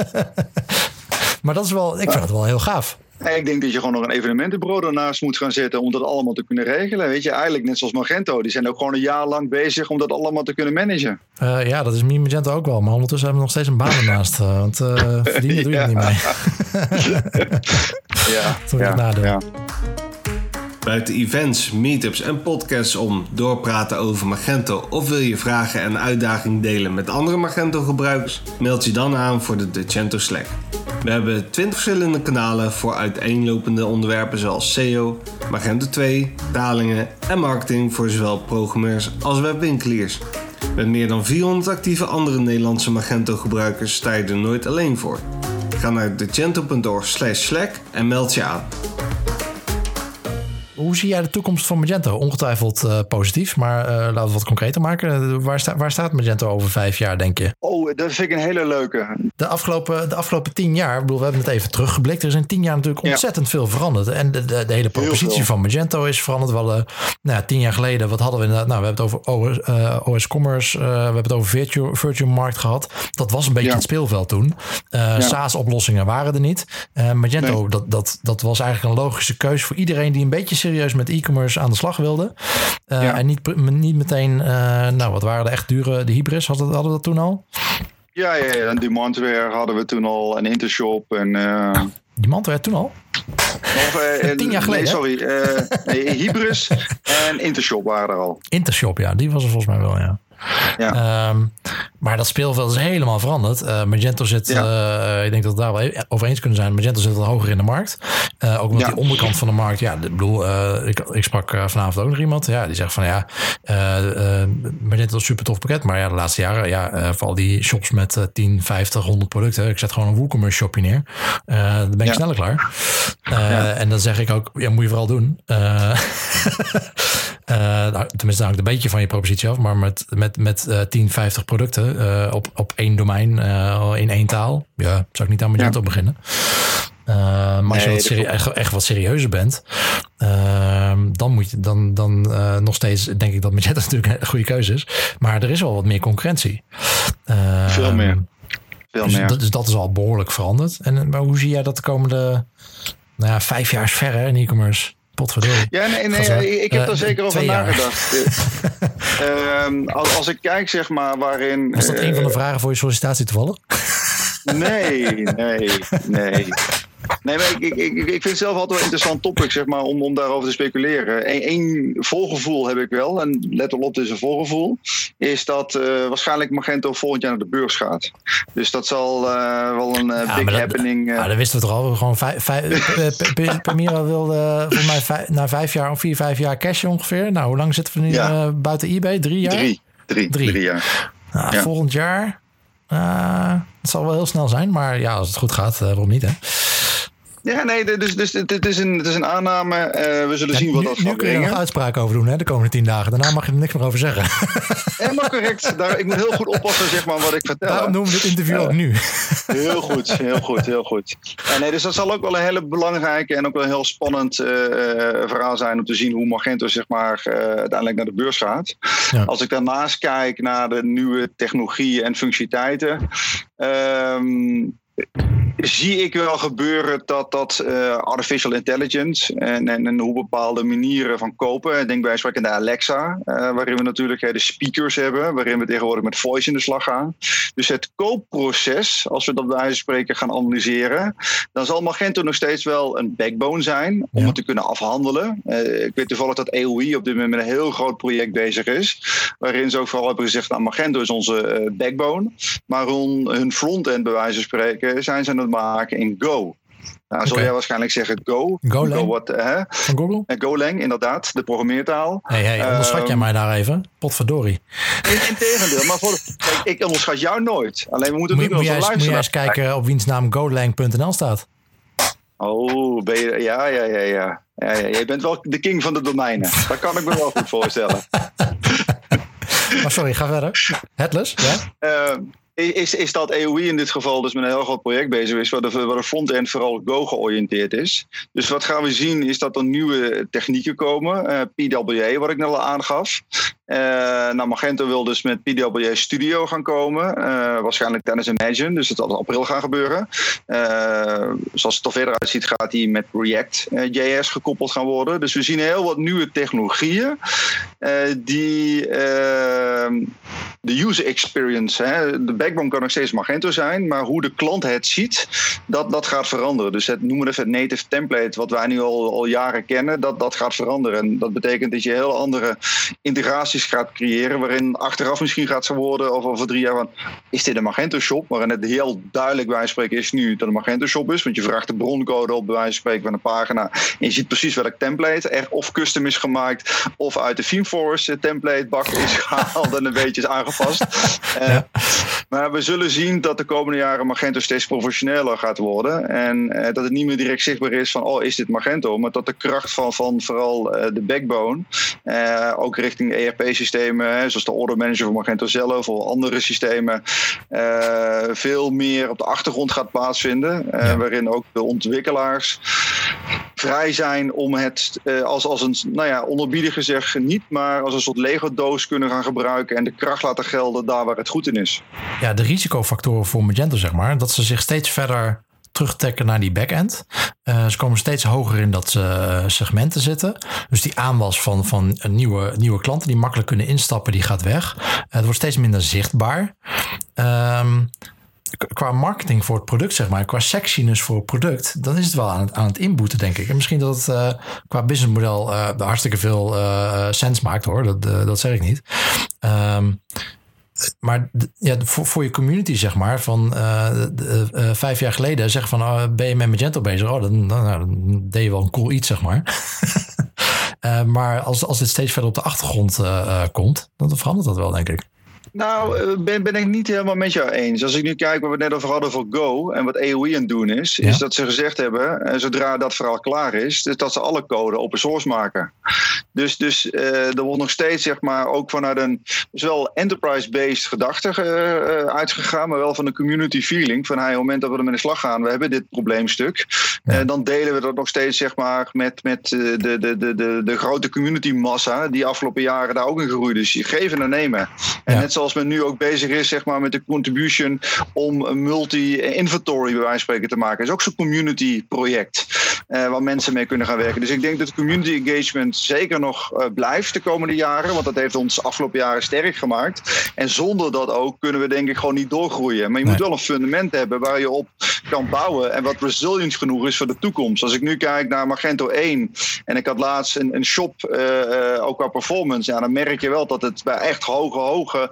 maar dat is wel, ik vind het wel heel gaaf. Ik denk dat je gewoon nog een evenementenbureau ernaast moet gaan zetten om dat allemaal te kunnen regelen. Weet je, eigenlijk net zoals Magento, die zijn ook gewoon een jaar lang bezig om dat allemaal te kunnen managen. Uh, ja, dat is Mi Magento ook wel, maar ondertussen hebben we nog steeds een baan ernaast. Uh, want uh, verdienen doe je ja. niet mee. ja, is ja, nadeel. Ja. Buiten events, meetups en podcasts om doorpraten over Magento of wil je vragen en uitdagingen delen met andere Magento gebruikers, meld je dan aan voor de Decento Slack. We hebben 20 verschillende kanalen voor uiteenlopende onderwerpen zoals SEO, Magento 2, dalingen en marketing voor zowel programmeurs als webwinkeliers. Met meer dan 400 actieve andere Nederlandse Magento gebruikers sta je er nooit alleen voor. Ga naar decento.org slash en meld je aan. Hoe zie jij de toekomst van Magento? Ongetwijfeld uh, positief, maar uh, laten we het wat concreter maken. Waar, sta, waar, staat Magento over vijf jaar, denk je? Oh, dat vind ik een hele leuke. De afgelopen, de afgelopen tien jaar, ik bedoel, we hebben het even teruggeblikt. Er is in tien jaar natuurlijk ontzettend ja. veel veranderd. En de, de, de hele propositie van Magento is veranderd. We hadden, nou, tien jaar geleden, wat hadden we inderdaad? Nou, we hebben het over OS, uh, OS Commerce, we hebben het over Virtual, Virtual Markt gehad. Dat was een beetje ja. het speelveld toen. Ja. SaaS-oplossingen waren er niet. Magento, nee. dat, dat, dat was eigenlijk een logische keuze voor iedereen die een beetje serieus met e-commerce aan de slag wilde. Uh, ja. En niet, niet meteen, uh, nou wat waren de echt dure, de hybrids, hadden, hadden we dat toen al? Ja, ja, ja. en Demandware hadden we toen al, en Intershop en... Uh... Demandware toen al? Of, Tien jaar geleden? Nee, sorry. nee, Hybris en Intershop waren er al. Intershop, ja. Die was er volgens mij wel, ja. Ja. Um, maar dat speelveld is helemaal veranderd. Uh, Magento zit, ja. uh, ik denk dat we daar wel over eens kunnen zijn. Magento zit al hoger in de markt. Uh, ook omdat ja. die onderkant van de markt, ja, ik bedoel, ik, ik sprak vanavond ook nog iemand. Ja, die zegt van ja, Magento is een super tof pakket. Maar ja, de laatste jaren, ja, vooral die shops met 10, 50, 100 producten. Ik zet gewoon een WooCommerce shopje neer. dan ben ik sneller klaar. En dan zeg ik ook, ja, moet je vooral doen. nou, tenminste, hangt een beetje van je propositie af. Maar met, met, met 10, 50 producten uh, op, op één domein in één taal. Ja, zou ik niet aan Magento ja. beginnen. Uh, maar als je serie- echt, echt, wat serieuzer bent, dan moet je dan, dan nog steeds denk ik dat Magento natuurlijk een goede keuze is. Maar er is wel wat meer concurrentie. Veel meer. Veel dus, meer. Dat, dus dat is al behoorlijk veranderd. En maar hoe zie jij dat de komende nou ja, vijf jaar is ver hè, in e-commerce? Potverdorie. Ja, nee, nee, nee ik heb uh, daar zeker over nagedacht. uh, als, als, ik kijk, zeg maar, waarin... Was dat een van de vragen voor je sollicitatie toevallig? Nee, nee, nee. Nee, maar ik, ik, ik, ik vind het zelf altijd wel een interessant topic, zeg maar, om, om daarover te speculeren. Eén, één voorgevoel heb ik wel, en let op, dit is een voorgevoel, is dat uh, waarschijnlijk Magento volgend jaar naar de beurs gaat. Dus dat zal uh, wel een uh, ja, big happening... Ja, dat wisten we toch al. Gewoon vijf, vijf, Pamira wilde volgens mij vijf, na vijf jaar of vier, vijf jaar cash ongeveer. Nou, hoe lang zitten we nu ja. buiten eBay? Drie jaar? Drie. Drie, drie. drie jaar. Nou, ja. Volgend jaar... het zal wel heel snel zijn, maar ja, als het goed gaat, waarom niet, hè? Ja, nee, dus, dus het, is een, het is een aanname. Uh, we zullen ja, zien wat nu, dat gaat brengen. Nu kun je nog uitspraken over doen hè, de komende tien dagen. Daarna mag je er niks meer over zeggen. Helemaal correct. Daar, ik moet heel goed oppassen zeg maar, wat ik vertel. Daarom doen we dit interview ook nu. Heel goed, heel goed, heel goed. En nee, dus dat zal ook wel een hele belangrijke en ook wel een heel spannend uh, verhaal zijn... om te zien hoe Magento zeg maar, uiteindelijk naar de beurs gaat. Ja. Als ik daarnaast kijk naar de nieuwe technologieën en functionaliteiten... Um, zie ik wel gebeuren dat, dat uh, artificial intelligence en, en, en, hoe bepaalde manieren van kopen, denk bij spreken de Alexa, uh, waarin we natuurlijk uh, de speakers hebben, waarin we tegenwoordig met voice in de slag gaan. Dus het koopproces, als we dat bij wijze van spreken gaan analyseren, dan zal Magento nog steeds wel een backbone zijn om ja. het te kunnen afhandelen. ik weet toevallig dat EOI op dit moment met een heel groot project bezig is, waarin ze ook vooral hebben gezegd, nou Magento is onze backbone, maar hun, hun frontend bij wijze van spreken zijn ze aan maken in Go. Nou, zul jij waarschijnlijk zeggen Go. Golang? Go wat, hè? Van Google? En Golang, inderdaad, de programmeertaal. Hey, hey, onderschat jij Ehm, mij daar even? Potverdorie. In, in tegendeel, maar voor, kijk, ik onderschat jou nooit. Alleen we moeten Moet, nu moet, jij, eens- moet jij eens kijken op wiens naam golang.nl staat? Oh, ben je, ja, ja, ja, ja. ja, ja. Je bent wel de king van de domeinen. Dat kan ik me wel goed voorstellen. Maar sorry, ga verder. Headless, ja? Eh, is, is dat EOI in dit geval dus met een heel groot project bezig is, waar de, waar de front-end vooral Go georiënteerd is. Dus wat gaan we zien is dat er nieuwe technieken komen. Eh, PWA, wat ik net al aangaf. Eh nou, Magento wil dus met PWA Studio gaan komen. Eh, waarschijnlijk tijdens Imagine, dus het zal in april gaan gebeuren. Eh, zoals het er verder uitziet, gaat die met React JS gekoppeld gaan worden. Dus we zien heel wat nieuwe technologieën die eh, de user experience, hè, de backbone kan nog steeds Magento zijn, maar hoe de klant het ziet, dat, dat gaat veranderen. Dus het, noemen we het native template, wat wij nu al, al jaren kennen, dat, dat gaat veranderen. En dat betekent dat je heel andere gaat creëren, waarin achteraf misschien gaat ze worden, of over drie jaar van, is dit een Magento shop? Waarin het heel duidelijk bij spreken is nu dat het een Magento shop is, want je vraagt de broncode op bij wijze van spreken van een pagina en je ziet precies welk template er of custom is gemaakt, of uit de ThemeForce template bak is gehaald en een beetje is aangepast. Eh, Ja. Maar we zullen zien dat de komende jaren Magento steeds professioneler gaat worden. En eh, dat het niet meer direct zichtbaar is van, oh, is dit Magento? Maar dat de kracht van, van vooral eh, de backbone, eh, ook richting ERP-systemen, zoals de order manager van Magento zelf of andere systemen, veel meer op de achtergrond gaat plaatsvinden. Ja. Waarin ook de ontwikkelaars vrij zijn om het eh, als, als een, nou ja, onderbiedig gezegd niet, maar als een soort Lego-doos kunnen gaan gebruiken en de kracht laten gelden daar waar het goed in is. ja, de risicofactoren voor Magento, zeg maar, dat ze zich steeds verder terugtrekken naar die backend. Eh ze komen steeds hoger in dat eh, segment te zitten. Dus die aanwas van, van nieuwe, nieuwe klanten die makkelijk kunnen instappen, die gaat weg. Het wordt steeds minder zichtbaar. Ehm, qua marketing voor het product, zeg maar, qua sexiness voor het product, dan is het wel aan het, aan het inboeten, denk ik. En misschien dat het eh, qua businessmodel eh hartstikke veel eh sens maakt, hoor. Dat, dat zeg ik niet. Ehm, maar ja, voor, voor je community, zeg maar, van vijf jaar geleden, zeg van, oh, ben je met Magento bezig? Oh, dan, dan, nou, dan deed je wel een cool iets, zeg maar. Maar als, als dit steeds verder op de achtergrond komt, dan verandert dat wel, denk ik. Nou, eh, ben, ben ik niet helemaal met jou eens. Als ik nu kijk wat we het net over hadden voor Go en wat EOI aan het doen is, Ja. is dat ze gezegd hebben, eh, zodra dat verhaal klaar is, dus dat ze alle code open source maken. Dus, dus eh, er wordt nog steeds, zeg maar, ook vanuit een zowel enterprise-based gedachte uitgegaan, maar wel van een community feeling. Van hey, op het moment dat we ermee de slag gaan, we hebben dit probleemstuk. Ja. dan delen we dat nog steeds, zeg maar, met, met de, de, de, de, de grote community massa, die afgelopen jaren daar ook in gegroeid is. Je geven en nemen. En Ja. net zoals men nu ook bezig is, zeg maar, met de contribution om een multi-inventory bij wijze van spreken te maken. is ook zo'n community project eh, waar mensen mee kunnen gaan werken. Dus ik denk dat community engagement zeker nog eh, blijft de komende jaren, want dat heeft ons afgelopen jaren sterk gemaakt. En zonder dat ook kunnen we denk ik gewoon niet doorgroeien. Maar je moet wel een fundament hebben waar je op kan bouwen en wat resilient genoeg is voor de toekomst. Als ik nu kijk naar Magento 1 en ik had laatst een, een shop, eh, ook qua performance, ja, dan merk je wel dat het bij echt hoge, hoge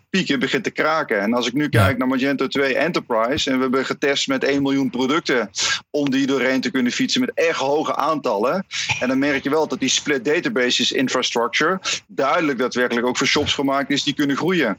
pieken begint te kraken. En als ik nu kijk naar Magento 2 Enterprise en we hebben getest met 1 miljoen producten om die doorheen te kunnen fietsen met echt hoge aantallen. En dan merk je wel dat die split databases infrastructure duidelijk daadwerkelijk ook voor shops gemaakt is die kunnen groeien.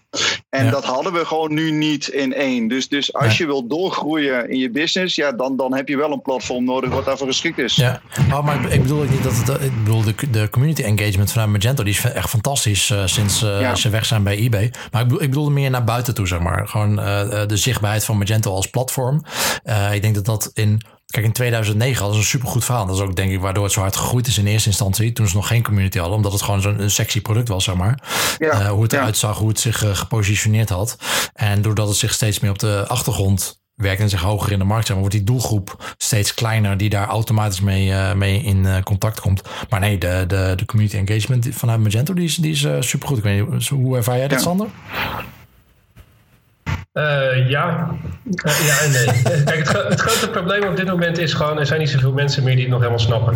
En Ja. dat hadden we gewoon nu niet in één. Dus, dus als je wilt doorgroeien in je business, ja, dan, dan heb je wel een platform nodig wat daarvoor geschikt is. Ja, oh, maar ik- ik bedoel ook niet dat het. Ik bedoel, de, de community engagement vanuit Magento die is echt fantastisch eh, sinds eh, Ja. ze weg zijn bij eBay. Maar ik bedoel, ik bedoelde meer naar buiten toe, zeg maar. Gewoon eh, eh, de zichtbaarheid van Magento als platform. Eh, ik denk dat dat in. Kijk, in 2009 hadden ze een supergoed verhaal. Dat is ook denk ik waardoor het zo hard gegroeid is in eerste instantie. Toen ze nog geen community hadden. Omdat het gewoon zo'n een sexy product was, zeg maar. Ja, hoe het ja. eruit zag, hoe het zich gepositioneerd had. En doordat het zich steeds meer op de achtergrond werkt en zich hoger in de markt, zeg maar, wordt die doelgroep steeds kleiner die daar automatisch mee, eh, mee in eh, contact komt. Maar nee, de, de, de community engagement vanuit Magento die is, die is eh, supergoed. Ik weet niet, hoe ervaar jij dat, Ja. Sander? Eh, ja. Ja en nee. Kijk, het, gro- het grote probleem op dit moment is gewoon... er zijn niet zoveel mensen meer die het nog helemaal snappen.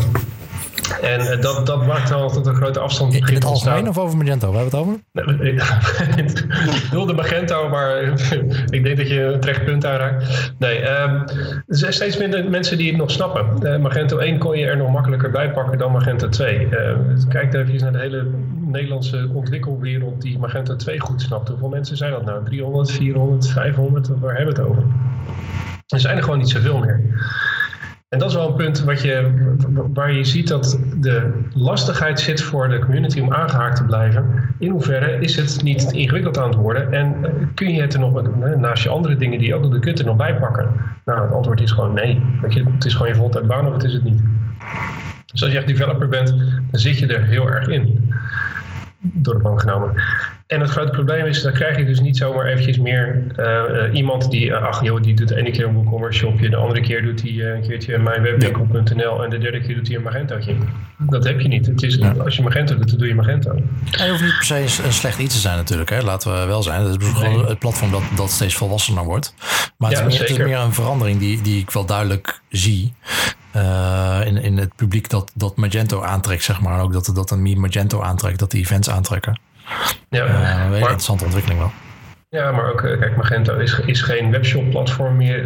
En uh, dat, dat maakt al tot een grote afstand. In, in het algemeen of over Magento? Waar hebben we het over? ik wilde Magento, maar ik denk dat je een terecht punt aanraakt. Nee, um, er zijn steeds minder mensen die het nog snappen. Uh, Magento 1 kon je er nog makkelijker bij pakken dan Magento 2. Uh, kijk even naar de hele Nederlandse ontwikkelwereld die Magento 2 goed snapt. Hoeveel mensen zijn dat nou? 300, 400, 500? Waar hebben we het over? Er zijn er gewoon niet zoveel meer. En dat is wel een punt wat je, waar je ziet dat de lastigheid zit voor de community om aangehaakt te blijven. In hoeverre is het niet ingewikkeld aan het worden en kun je het er nog, naast je andere dingen die je ook nog kunt, er nog bij pakken? Nou, het antwoord is gewoon nee. Weet je, het is gewoon je voltijd baan of het is het niet. Dus als je echt developer bent, dan zit je er heel erg in. Door de bank genomen. En het grote probleem is, dan krijg je dus niet zomaar eventjes meer uh, iemand die, uh, ach joh, die doet de ene keer een WooCommerce shopje, de andere keer doet hij uh, een keertje mijnwebwinkel.nl en de derde keer doet hij een Magentootje. Dat heb je niet. Het is, ja. Als je Magento doet, dan doe je Magento. Hij hoeft niet per se een slecht iets te zijn natuurlijk, hè? laten we wel zijn. Het is gewoon het platform dat, dat steeds volwassener wordt. Maar het, ja, is, meer, het is meer een verandering die, die ik wel duidelijk zie. Uh, in, in het publiek dat, dat Magento aantrekt, zeg maar. Ook dat, dat een Magento aantrekt, dat die events aantrekken. Ja, een hele interessante ontwikkeling wel. Ja, maar ook, kijk, Magento is, is geen webshop-platform meer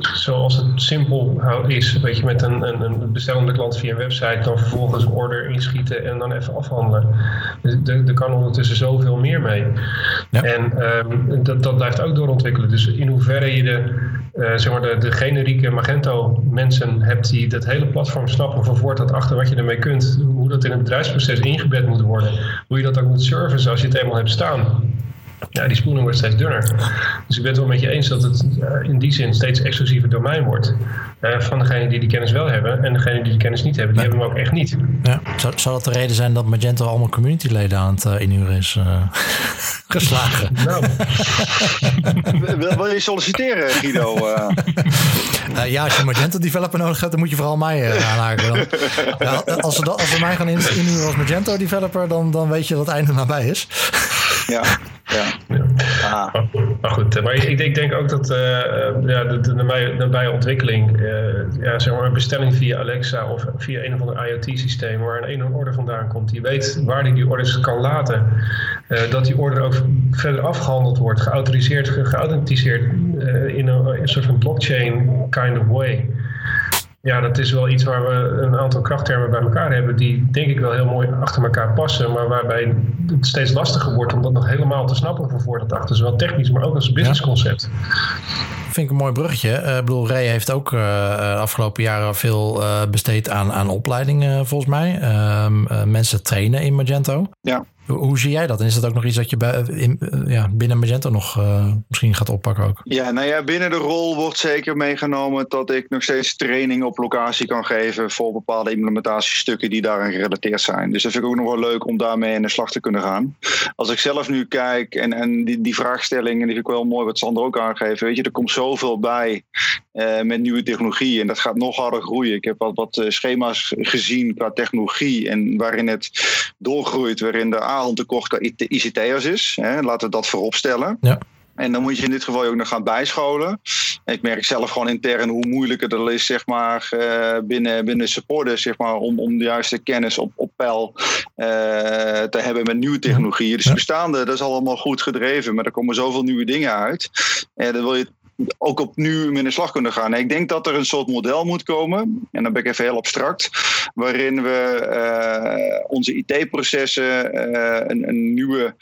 zoals het simpel is. Weet je, met een, een, een bestellende klant via een website dan vervolgens een order inschieten en dan even afhandelen. Er, er kan ondertussen zoveel meer mee. Ja. En um, dat, dat blijft ook doorontwikkelen. Dus in hoeverre je de, uh, zeg maar de, de generieke Magento-mensen hebt die dat hele platform snappen van voor tot achter wat je ermee kunt, hoe dat in het bedrijfsproces ingebed moet worden, hoe je dat ook moet servicen als je het eenmaal hebt staan ja, die spoeling wordt steeds dunner. Dus ik ben het wel met je eens dat het uh, in die zin steeds exclusiever domein wordt. Uh, van degenen die die kennis wel hebben. En degenen die die kennis niet hebben, die hebben hem ook echt niet. Ja. Zou, zou dat de reden zijn dat Magento allemaal communityleden aan het uh, inhuren is geslagen? Nou. wil, wil, je solliciteren, Guido? ja, als je Magento developer nodig hebt, dan moet je vooral mij aanhaken. Dan, ja, als, ze als ze mij gaan inhuren als Magento developer, dan, dan weet je dat het einde nabij is. ja. Ja. Ah. Maar goed, maar ik, ik denk ook dat uh, ja, de, de nabije, nabije ontwikkeling, uh, ja, zeg maar een bestelling via Alexa of via een of ander IoT-systeem waar een ene order vandaan komt, die weet waar die die orders kan laten, uh, dat die order ook verder afgehandeld wordt, geautoriseerd, ge geauthenticeerd in een, een soort van blockchain kind of way ja, dat is wel iets waar we een aantal krachttermen bij elkaar hebben die denk ik wel heel mooi achter elkaar passen, maar waarbij het steeds lastiger wordt om dat nog helemaal te snappen voor dat achter, zowel technisch, maar ook als businessconcept. Ja. Vind ik een mooi bruggetje. Uh, ik bedoel, Ray heeft ook uh, de afgelopen jaren veel uh, besteed aan, aan opleidingen, volgens mij. Ehm, mensen trainen in Magento. Ja. Hoe zie jij dat? En is dat ook nog iets dat je bij, in, ja, binnen Magento nog uh, misschien gaat oppakken ook? Ja, nou ja, binnen de rol wordt zeker meegenomen dat ik nog steeds training op locatie kan geven voor bepaalde implementatiestukken die daaraan gerelateerd zijn. Dus dat vind ik ook nog wel leuk om daarmee in de slag te kunnen gaan. Als ik zelf nu kijk en, en die, die vraagstelling, en die vind ik wel mooi wat Sander ook aangeeft, weet je, er komt zoveel bij uh, met nieuwe technologie en dat gaat nog harder groeien. Ik heb wat, wat schema's gezien qua technologie en waarin het doorgroeit, waarin de tekort qua ICT'ers is. Hè. Laten we dat voorop stellen. Ja. En dan moet je in dit geval ook nog gaan bijscholen. Ik merk zelf gewoon intern hoe moeilijk het is zeg maar, uh, binnen, binnen supporters zeg maar, om, om de juiste kennis op, op peil uh, te hebben met nieuwe technologieën. Dus bestaande, dat is allemaal goed gedreven, maar er komen zoveel nieuwe dingen uit. En dan wil je ook op nu in de slag kunnen gaan. ik denk dat er een soort model moet komen, en dan ben ik even heel abstract, waarin we uh, onze IT-processen uh, een, een, nieuwe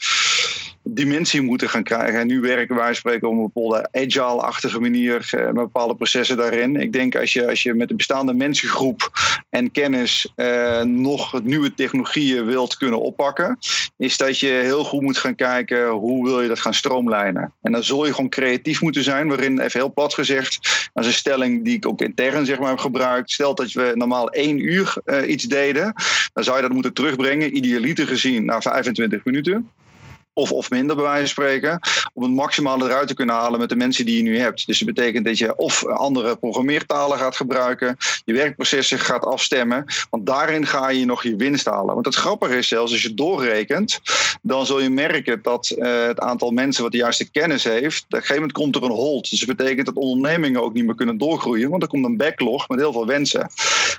dimensie moeten gaan krijgen. En nu werken wij spreken op een bepaalde agile-achtige manier uh, met bepaalde processen daarin. Ik denk als je, als je met de bestaande mensengroep en kennis uh, nog nieuwe technologieën wilt kunnen oppakken, is dat je heel goed moet gaan kijken hoe wil je dat gaan stroomlijnen. En dan zul je gewoon creatief moeten zijn, waarin even heel plat gezegd, is een stelling die ik ook intern zeg maar heb gebruikt. Stel dat we normaal één uur uh, iets deden, dan zou je dat moeten terugbrengen, idealiter gezien, naar 25 minuten. Of, of minder bij wijze van spreken, om het maximale eruit te kunnen halen met de mensen die je nu hebt. Dus dat betekent dat je of andere programmeertalen gaat gebruiken, je werkprocessen gaat afstemmen, want daarin ga je nog je winst halen. Want het grappige is zelfs, als je doorrekent, dan zul je merken dat uh, het aantal mensen wat de juiste kennis heeft, op een gegeven moment komt er een hold. Dus dat betekent dat ondernemingen ook niet meer kunnen doorgroeien, want er komt een backlog met heel veel wensen.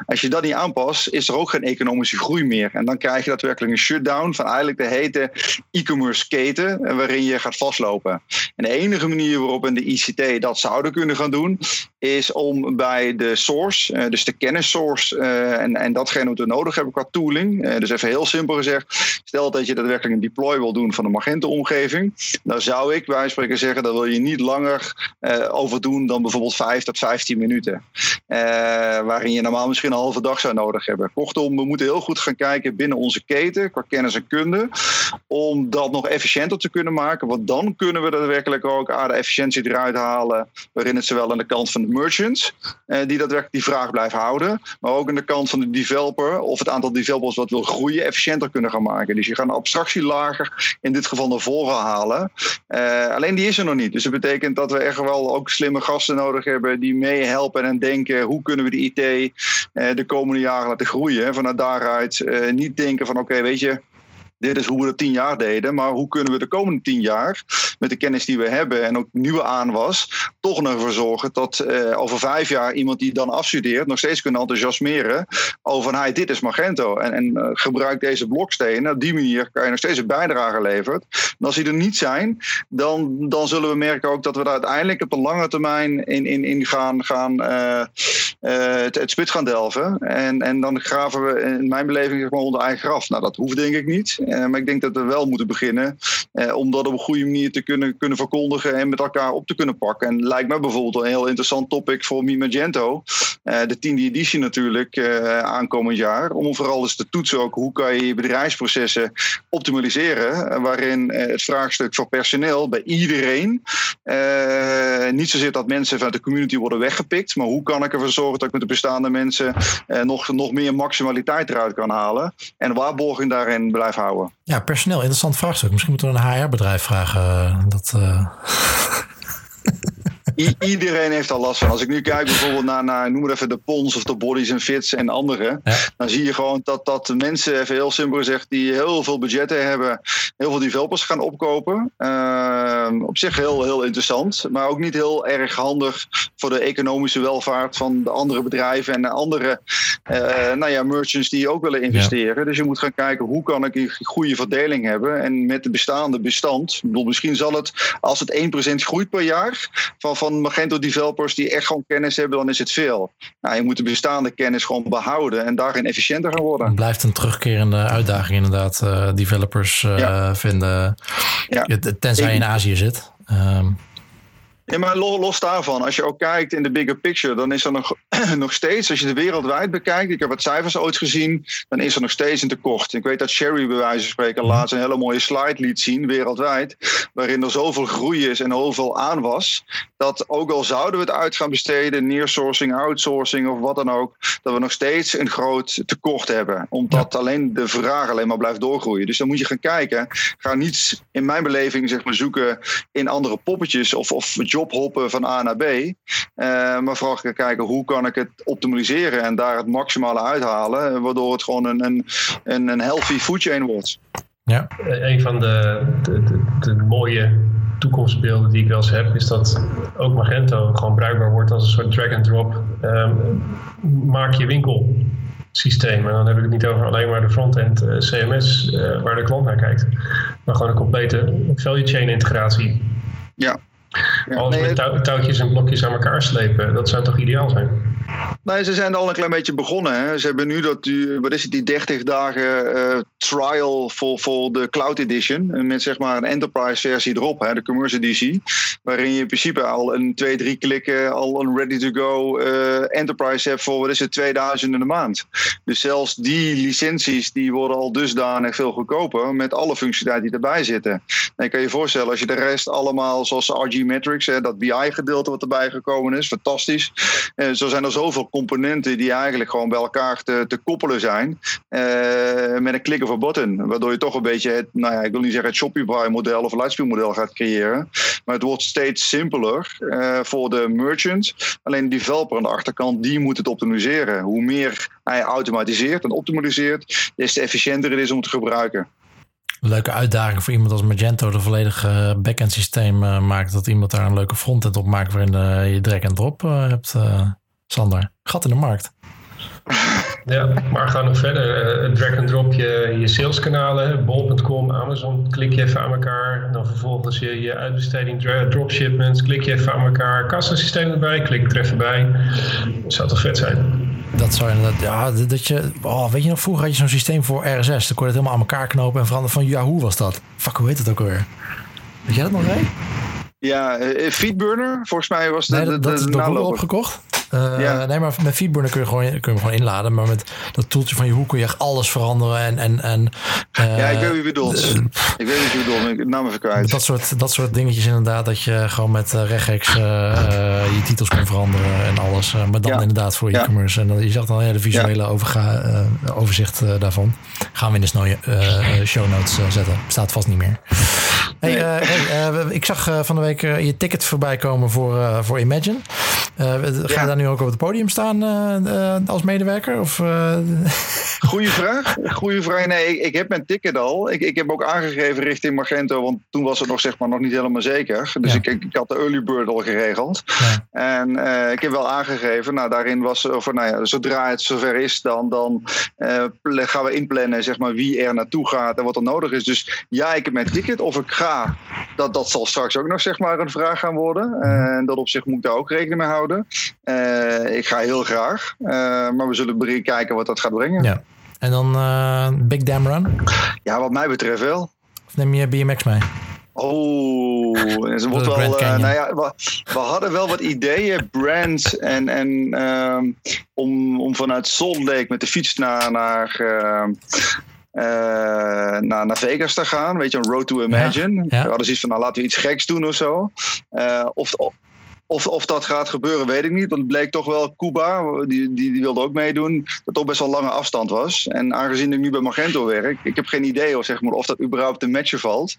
Als je dat niet aanpast, is er ook geen economische groei meer. En dan krijg je daadwerkelijk een shutdown van eigenlijk de hete e-commerce keten, eh, waarin je gaat vastlopen. En de enige manier waarop in de ICT dat zouden kunnen gaan doen, is om bij de source, uh, dus de kennissource uh, en, en datgene wat we nodig hebben qua tooling. Uh, dus even heel simpel gezegd, stel dat je daadwerkelijk een deploy wil doen van een Magento-omgeving, dan zou ik bij spreken zeggen, dat wil je niet langer over doen dan bijvoorbeeld 5 tot 15 minuten. waarin je normaal misschien een halve dag zou nodig hebben. Kortom, we moeten heel goed gaan kijken binnen onze keten, qua kennis en kunde, om dat nog efficiënter te kunnen maken. Want dan kunnen we daadwerkelijk ook aan de efficiëntie eruit halen, waarin het zowel aan de kant van de merchants, eh, die daadwerkelijk die vraag blijven houden, maar ook aan de kant van de developer, of het aantal developers wat wil groeien, efficiënter kunnen gaan maken. Dus je gaat een abstractie lager, in dit geval naar voren halen. Uh, alleen die is er nog niet. Dus dat betekent dat we echt wel ook slimme gasten nodig hebben die meehelpen en denken hoe kunnen we de IT uh, de komende jaren laten groeien. Vanuit daaruit niet denken van oké, weet je, dit is hoe we het tien jaar deden. Maar hoe kunnen we de komende tien jaar, met de kennis die we hebben en ook nieuwe aanwas, toch nog ervoor zorgen dat uh, over vijf jaar iemand die dan afstudeert nog steeds kunnen enthousiasmeren over, hey, dit is Magento. En, en uh, gebruik deze blokstenen. Op die manier kan je nog steeds een bijdrage leveren. En als die er niet zijn, dan, dan zullen we merken ook dat we daar uiteindelijk op de lange termijn in, in, in gaan, gaan uh, het, het gaan delven. En, en dan graven we in mijn beleving gewoon onder eigen graf. Nou, dat hoeft denk ik niet. Uh, maar ik denk dat we wel moeten beginnen uh, om dat op een goede manier te kunnen, kunnen verkondigen en met elkaar op te kunnen pakken. En lijkt me bijvoorbeeld een heel interessant topic voor Mi Magento, uh, de tiende editie natuurlijk aankomend jaar, om vooral eens te toetsen ook hoe kan je je bedrijfsprocessen optimaliseren, waarin het vraagstuk voor personeel bij iedereen niet zozeer dat mensen vanuit de community worden weggepikt, maar hoe kan ik ervoor zorgen dat ik met de bestaande mensen nog, nog meer maximaliteit eruit kan halen en waarborging daarin blijf houden. Ja, personeel, interessant vraagstuk. Misschien moeten we een HR-bedrijf vragen. eh, Dat, uh... I iedereen heeft al last van. Als ik nu kijk bijvoorbeeld naar, naar noem maar even de Pons of de Bodies en Fits en andere. Ja. Dan zie je gewoon dat, dat mensen, even heel simpel gezegd, die heel veel budgetten hebben, heel veel developers gaan opkopen. Uh, op zich heel, heel interessant. Maar ook niet heel erg handig voor de economische welvaart van de andere bedrijven en de andere uh, nou ja, merchants die ook willen investeren. Ja. Dus je moet gaan kijken hoe kan ik een goede verdeling hebben. En met de bestaande bestand. Ik bedoel, misschien zal het, als het 1% groeit per jaar van, van van Magento developers die echt gewoon kennis hebben, dan is het veel. Nou, je moet de bestaande kennis gewoon behouden en daarin efficiënter gaan worden. Het blijft een terugkerende uitdaging inderdaad, uh, developers uh, ja. vinden, ja. tenzij je in Azië zit. Um, ja, maar los daarvan, als je ook kijkt in de bigger picture, dan is er nog, nog steeds, als je de wereldwijd bekijkt, ik heb wat cijfers ooit gezien, dan is er nog steeds een tekort. Ik weet dat Sherry bij wijze van spreken laatst een hele mooie slide liet zien, wereldwijd, waarin er zoveel groei is en zoveel aan was, dat ook al zouden we het uit gaan besteden, nearsourcing, outsourcing of wat dan ook, dat we nog steeds een groot tekort hebben. Omdat ja. alleen de vraag alleen maar blijft doorgroeien. Dus dan moet je gaan kijken. Ga niet in mijn beleving zeg maar, zoeken in andere poppetjes of, of jobhoppen van A naar B. Uh, maar vooral gaan kijken hoe kan ik het optimaliseren en daar het maximale uithalen. Waardoor het gewoon een, een, een, een healthy food chain wordt. Ja. Een van de, de, de, de mooie toekomstbeelden die ik wel eens heb, is dat ook Magento gewoon bruikbaar wordt als een soort drag-and-drop. Um, maak je winkel systeem. En dan heb ik het niet over alleen maar de frontend uh, CMS uh, waar de klant naar kijkt. Maar gewoon een complete value chain integratie. Ja. Ja Alles nee, met touw, touwtjes en blokjes aan elkaar slepen, dat zou toch ideaal zijn? Nee, ze zijn al een klein beetje begonnen. Hè. Ze hebben nu dat, die, wat is het, die 30 dagen uh, trial voor, voor de Cloud Edition. En met zeg maar een enterprise versie erop, hè, de commercial editie. Waarin je in principe al een twee, drie klikken al een ready to go uh, enterprise hebt voor, wat is het, 2000 in de maand. Dus zelfs die licenties die worden al dusdanig veel goedkoper met alle functionaliteiten die erbij zitten. En je kan je voorstellen, als je de rest allemaal, zoals RG Metrics, hè, dat BI-gedeelte wat erbij gekomen is, fantastisch. En zo zijn er zoveel componenten die eigenlijk gewoon bij elkaar te, te koppelen zijn. eh, met een klik of een button. Waardoor je toch een beetje het, nou ja, ik wil niet zeggen het Shopify-model of Lightspeed-model gaat creëren. Maar het wordt steeds simpeler eh, voor de merchant. Alleen de developer aan de achterkant, die moet het optimaliseren. Hoe meer hij automatiseert en optimaliseert, des te efficiënter het is om te gebruiken. Leuke uitdaging voor iemand als Magento de volledige backend systeem eh, maakt. Dat iemand daar een leuke frontend op maakt waarin eh, je drag en drop eh, hebt. eh, Sander, gat in de markt. Ja, maar ga nog verder. Eh, drag and drop je, je saleskanalen, bol.com, Amazon, klik je even aan elkaar. Dan vervolgens je, je uitbesteding, dra- dropshipments, klik je even aan elkaar. Kassasysteem erbij, klik even bij. Zou toch vet zijn? Dat zou inderdaad, ja, dat dat je, oh, weet je nog, vroeger had je zo'n systeem voor RSS. Dan kon je het helemaal aan elkaar knopen en veranderen van Yahoo was dat. Fuck, hoe heet het ook alweer? Weet jij dat nog, Ray? Ja, eh, Feedburner, volgens mij was de, Nee, de, dat, dat is de door Google naloper. opgekocht. Eh, Ja. Nee, maar met Feedburner kun je, gewoon, kun je hem gewoon inladen. Maar met dat toeltje van Yahoo kun je echt alles veranderen. En, en, en, eh, Ja, ik weet wie je bedoelt. ik weet wat je bedoelt, ik naam even kwijt. Dat soort, dat soort dingetjes inderdaad. Dat je gewoon met eh, regex je titels kon veranderen en alles. maar dan Ja. inderdaad voor Ja. e-commerce. En dan, je zag dan een hele visuele overga, overzicht daarvan. Gaan we in de snow, show notes zetten. Staat vast niet meer. Hey, Nee. hey, ik zag van de week je ticket voorbij komen voor, voor Imagine. Ga je Ja. daar nu ook op het podium staan eh, eh, als medewerker? Of, eh, Goeie vraag. Goeie vraag. Nee, ik, heb mijn ticket al. Ik, ik heb ook aangegeven richting Magento, want toen was het nog, zeg maar, nog niet helemaal zeker. Dus Ja. ik, ik, had de early bird al geregeld. Ja. En eh, ik heb wel aangegeven, nou daarin was, of, nou ja, zodra het zover is, dan, dan eh, pla- gaan we inplannen zeg maar, wie er naartoe gaat en wat er nodig is. Dus ja, ik heb mijn ticket. Of ik ga, dat, dat zal straks ook nog zeg maar, een vraag gaan worden. En dat op zich moet ik daar ook rekening mee houden. Eh, ik ga heel graag, Eh, maar we zullen kijken wat dat gaat brengen. ja. En dan eh, Big Dam Run? Ja, wat mij betreft wel. Of neem je BMX mee? Oh, het wordt wel. eh, nou ja, we, we hadden wel wat ideeën, brands en, en ehm, om, om vanuit Salt Lake met de fiets naar, naar, ehm, eh, naar, naar Vegas te gaan. Weet je, een Road to Imagine. Ja, ja. We hadden zoiets van, nou laten we iets geks doen of zo. Of, of, of dat gaat gebeuren, weet ik niet. Want het bleek toch wel Cuba, die, die, die wilde ook meedoen, dat toch best wel lange afstand was. En aangezien ik nu bij Magento werk, ik heb geen idee of, zeg maar, of dat überhaupt een matchen valt.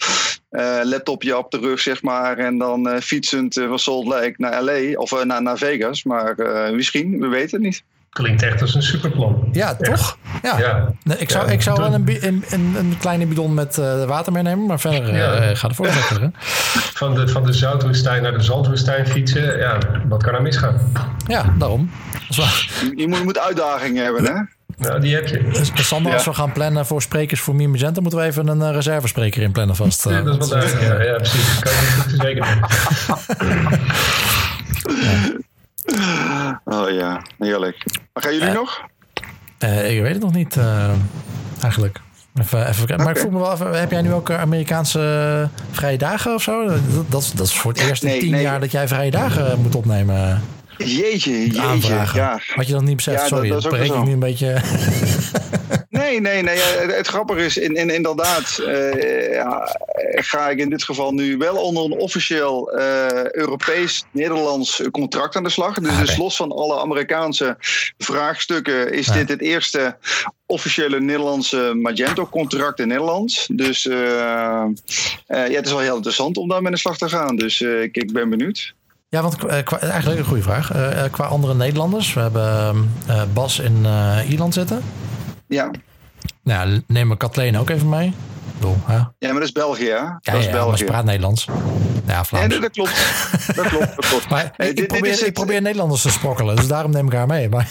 Eh, laptopje op de rug, zeg maar, en dan eh, fietsend eh, van Salt Lake naar LA of naar, naar Vegas. Maar misschien, we weten het niet. Klinkt echt als een superplan. Ja, toch? Ja. Ja. Nee, ik zou, Ja, ik zou wel een, een, een, een kleine bidon met eh, water meenemen, maar verder eh Ja. eh, ga ervoor zetten. Van de, van de zoutwoestijn naar de zandwoestijn fietsen. Ja, wat kan er misgaan? Ja, daarom. Als we, Je, je moet, je moet uitdagingen hebben, hè? Nou, die heb je. dus Sander, als Ja. we gaan plannen voor sprekers voor Mie Magenta, moeten we even een eh, reservespreker in plannen vast. eh, Ja, dat is wel duidelijk. Ja, ja, precies. Kan je niet goed verzekeren. Oh ja, heerlijk. Maar gaan jullie Eh, nog? eh, ik weet het nog niet, eh, eigenlijk. Even, even, maar ik vroeg me wel even, heb jij nu ook Amerikaanse vrije dagen of zo? Dat, dat, is- dat is voor het eerst in Nee, tien nee. jaar dat jij vrije dagen moet opnemen. Jeetje, jeetje. aanvragen. Ja. Had je dat niet beseft? Ja, Sorry, dat dat, breek ik nu een beetje... Nee, nee, nee. ja, Het, het grappige is, in, in, inderdaad, eh, ja, ga ik in dit geval nu wel onder een officieel eh, Europees-Nederlands contract aan de slag. Dus, Ah, dus los van alle Amerikaanse vraagstukken is Ja. dit het eerste officiële Nederlandse Magento-contract in Nederland. Dus eh, eh, ja, het is wel heel interessant om daarmee aan de slag te gaan. Dus eh, ik, ik ben benieuwd. Ja, want eh, qua, eigenlijk een goede vraag. Eh, eh, qua andere Nederlanders. We hebben eh, Bas in eh, Ierland zitten. Ja. Nou, neem ik Kathleen ook even mee. Ik bedoel, hè? Ja, maar dat is België, hè? ja, dat is ja, maar België. ze praat Nederlands. Ja, Vlaams. dat, dat klopt. Dat klopt, dat klopt. maar Nee, ik, dit- ik, dit probeer, is ik het- probeer Nederlanders te sprokkelen. Dus daarom neem ik haar mee. Maar,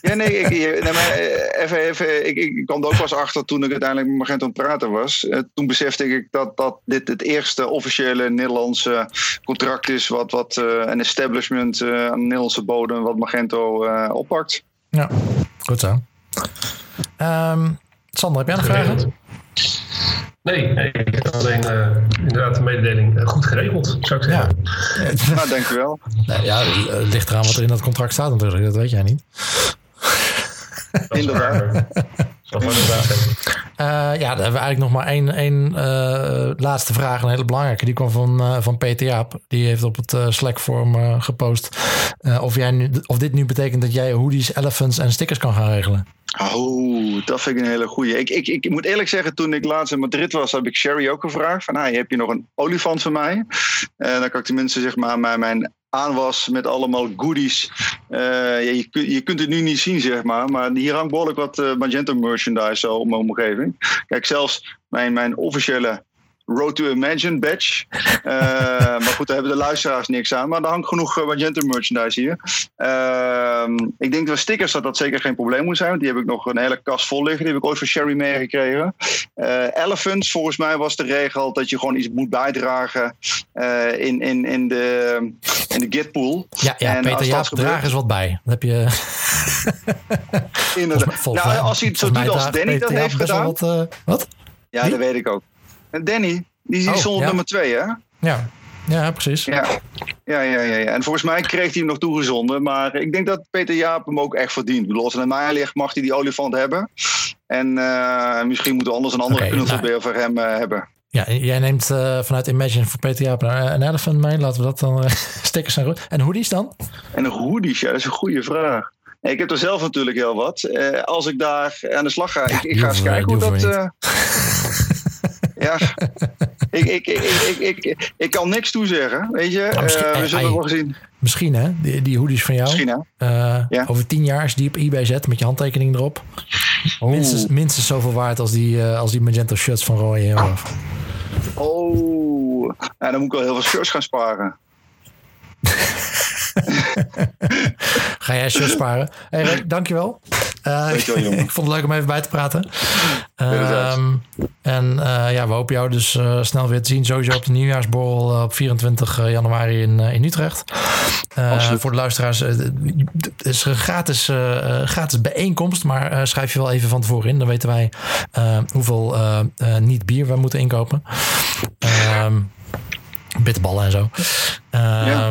Ja, nee, ik, nee maar eh, even, even, ik, ik kwam er ook pas achter toen ik uiteindelijk met Magento aan het praten was. Eh, toen besefte ik dat, dat dit het eerste officiële Nederlandse contract is, wat, wat eh, een establishment eh, aan de Nederlandse bodem, wat Magento oppakt. ja, goed zo. Ehm, Sander, heb jij nog vragen? Nee, nee, ik heb alleen eh, inderdaad de mededeling eh, goed geregeld, zou ik zeggen. Nou, dankjewel. Nee, ja, het ligt eraan wat er in dat contract staat natuurlijk. Dat weet jij niet. Dat is Inderdaad. wel. Uh, ja, dan hebben we eigenlijk nog maar één, één uh, laatste vraag. Een hele belangrijke. Die kwam van, uh, van Peter Jaap. Die heeft op het Slack-forum gepost. of, jij nu, of dit nu betekent dat jij hoodies, elephants en stickers kan gaan regelen. Oh, dat vind ik een hele goeie. Ik, ik, ik moet eerlijk zeggen, toen ik laatst in Madrid was, heb ik Sherry ook gevraagd. Van, hey, heb je nog een olifant voor mij? En dan kan ik tenminste zeg maar, mijn, mijn aanwas met allemaal goodies. Uh, ja, je, je, kunt het nu niet zien, zeg maar. Maar hier hangt behoorlijk wat uh, Magento merchandise zo om mijn omgeving. Kijk, zelfs mijn, mijn officiële Road to Imagine badge. Uh, maar goed, daar hebben de luisteraars niks aan. Maar er hangt genoeg uh, Magento merchandise hier. Uh, ik denk dat stickers dat dat zeker geen probleem moet zijn. Want die heb ik nog een hele kast vol liggen. Die heb ik ooit van Sherry meegekregen. Uh, elephants, volgens mij was de regel dat je gewoon iets moet bijdragen in, in, in de, in de Gitpool. Ja, ja en Peter Jaap, draag eens wat bij. Dat heb je... Inderdaad. Volgens, nou, als hij het zo doet als Danny dat heeft gedaan... Wat? wat? Ja, dat weet ik ook. Danny, die, is oh, nummer twee, hè? Ja. Ja, precies. Ja. Ja, ja, ja, ja. En volgens mij kreeg hij hem nog toegezonden. Maar ik denk dat Peter Jaap hem ook echt verdient. Los en mij ligt, mag hij die olifant hebben. En uh, misschien moeten we anders een andere okay, knuffelbeer nou, voor hem uh, hebben. Ja, jij neemt uh, vanuit Imagine voor Peter Jaap een elephant mee. Laten we dat dan stickers zijn. En hoodies dan? En hoodies, ja, dat is een goede vraag. Ik heb er zelf natuurlijk heel wat. als ik daar aan de slag ga, ja, ik, ik ga eens kijken hoe dat ja, ik, ik, ik, ik, ik, kan niks toezeggen, weet je. Uh, we zullen wel zien. Misschien hè, die, die hoodies van jou. Misschien hè. Ja. Over tien jaar als die op eBay zet met je handtekening erop. Minstens, minstens zoveel waard als die, uh, als die magenta shirts van Roy en Oh, ja, dan moet ik wel heel veel shirts gaan sparen. Ga jij shirts sparen. Hey Rick, dankjewel. Uh, ik vond het leuk om even bij te praten. Um, en uh, ja, we hopen jou dus uh, snel weer te zien. Sowieso op de nieuwjaarsborrel op 24 januari in, in Utrecht. voor de luisteraars, het is een gratis, gratis bijeenkomst. Maar schrijf je wel even van tevoren in. Dan weten wij hoeveel niet bier we moeten inkopen. Um, bitterballen en zo. Ja.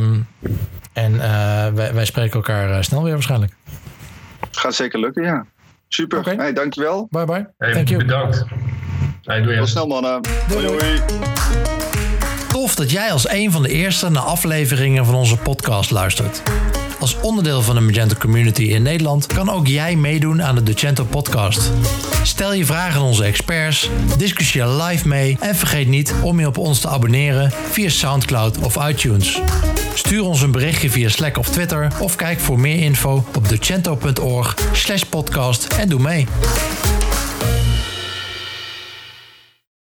En wij, wij, spreken elkaar snel weer waarschijnlijk. Gaat zeker lukken, ja. Super. Okay. Hey, dankjewel. Bye bye. Hey, Thank you. Bedankt. Hey, doe je. Tot snel mannen. Doei. doei. Tof dat jij als een van de eerste naar afleveringen van onze podcast luistert. Als onderdeel van de Magento community in Nederland kan ook jij meedoen aan de Docento podcast. Stel je vragen aan onze experts, discussieer live mee en vergeet niet om je op ons te abonneren via SoundCloud of iTunes. Stuur ons een berichtje via Slack of Twitter of kijk voor meer info op docento.org/podcast en doe mee.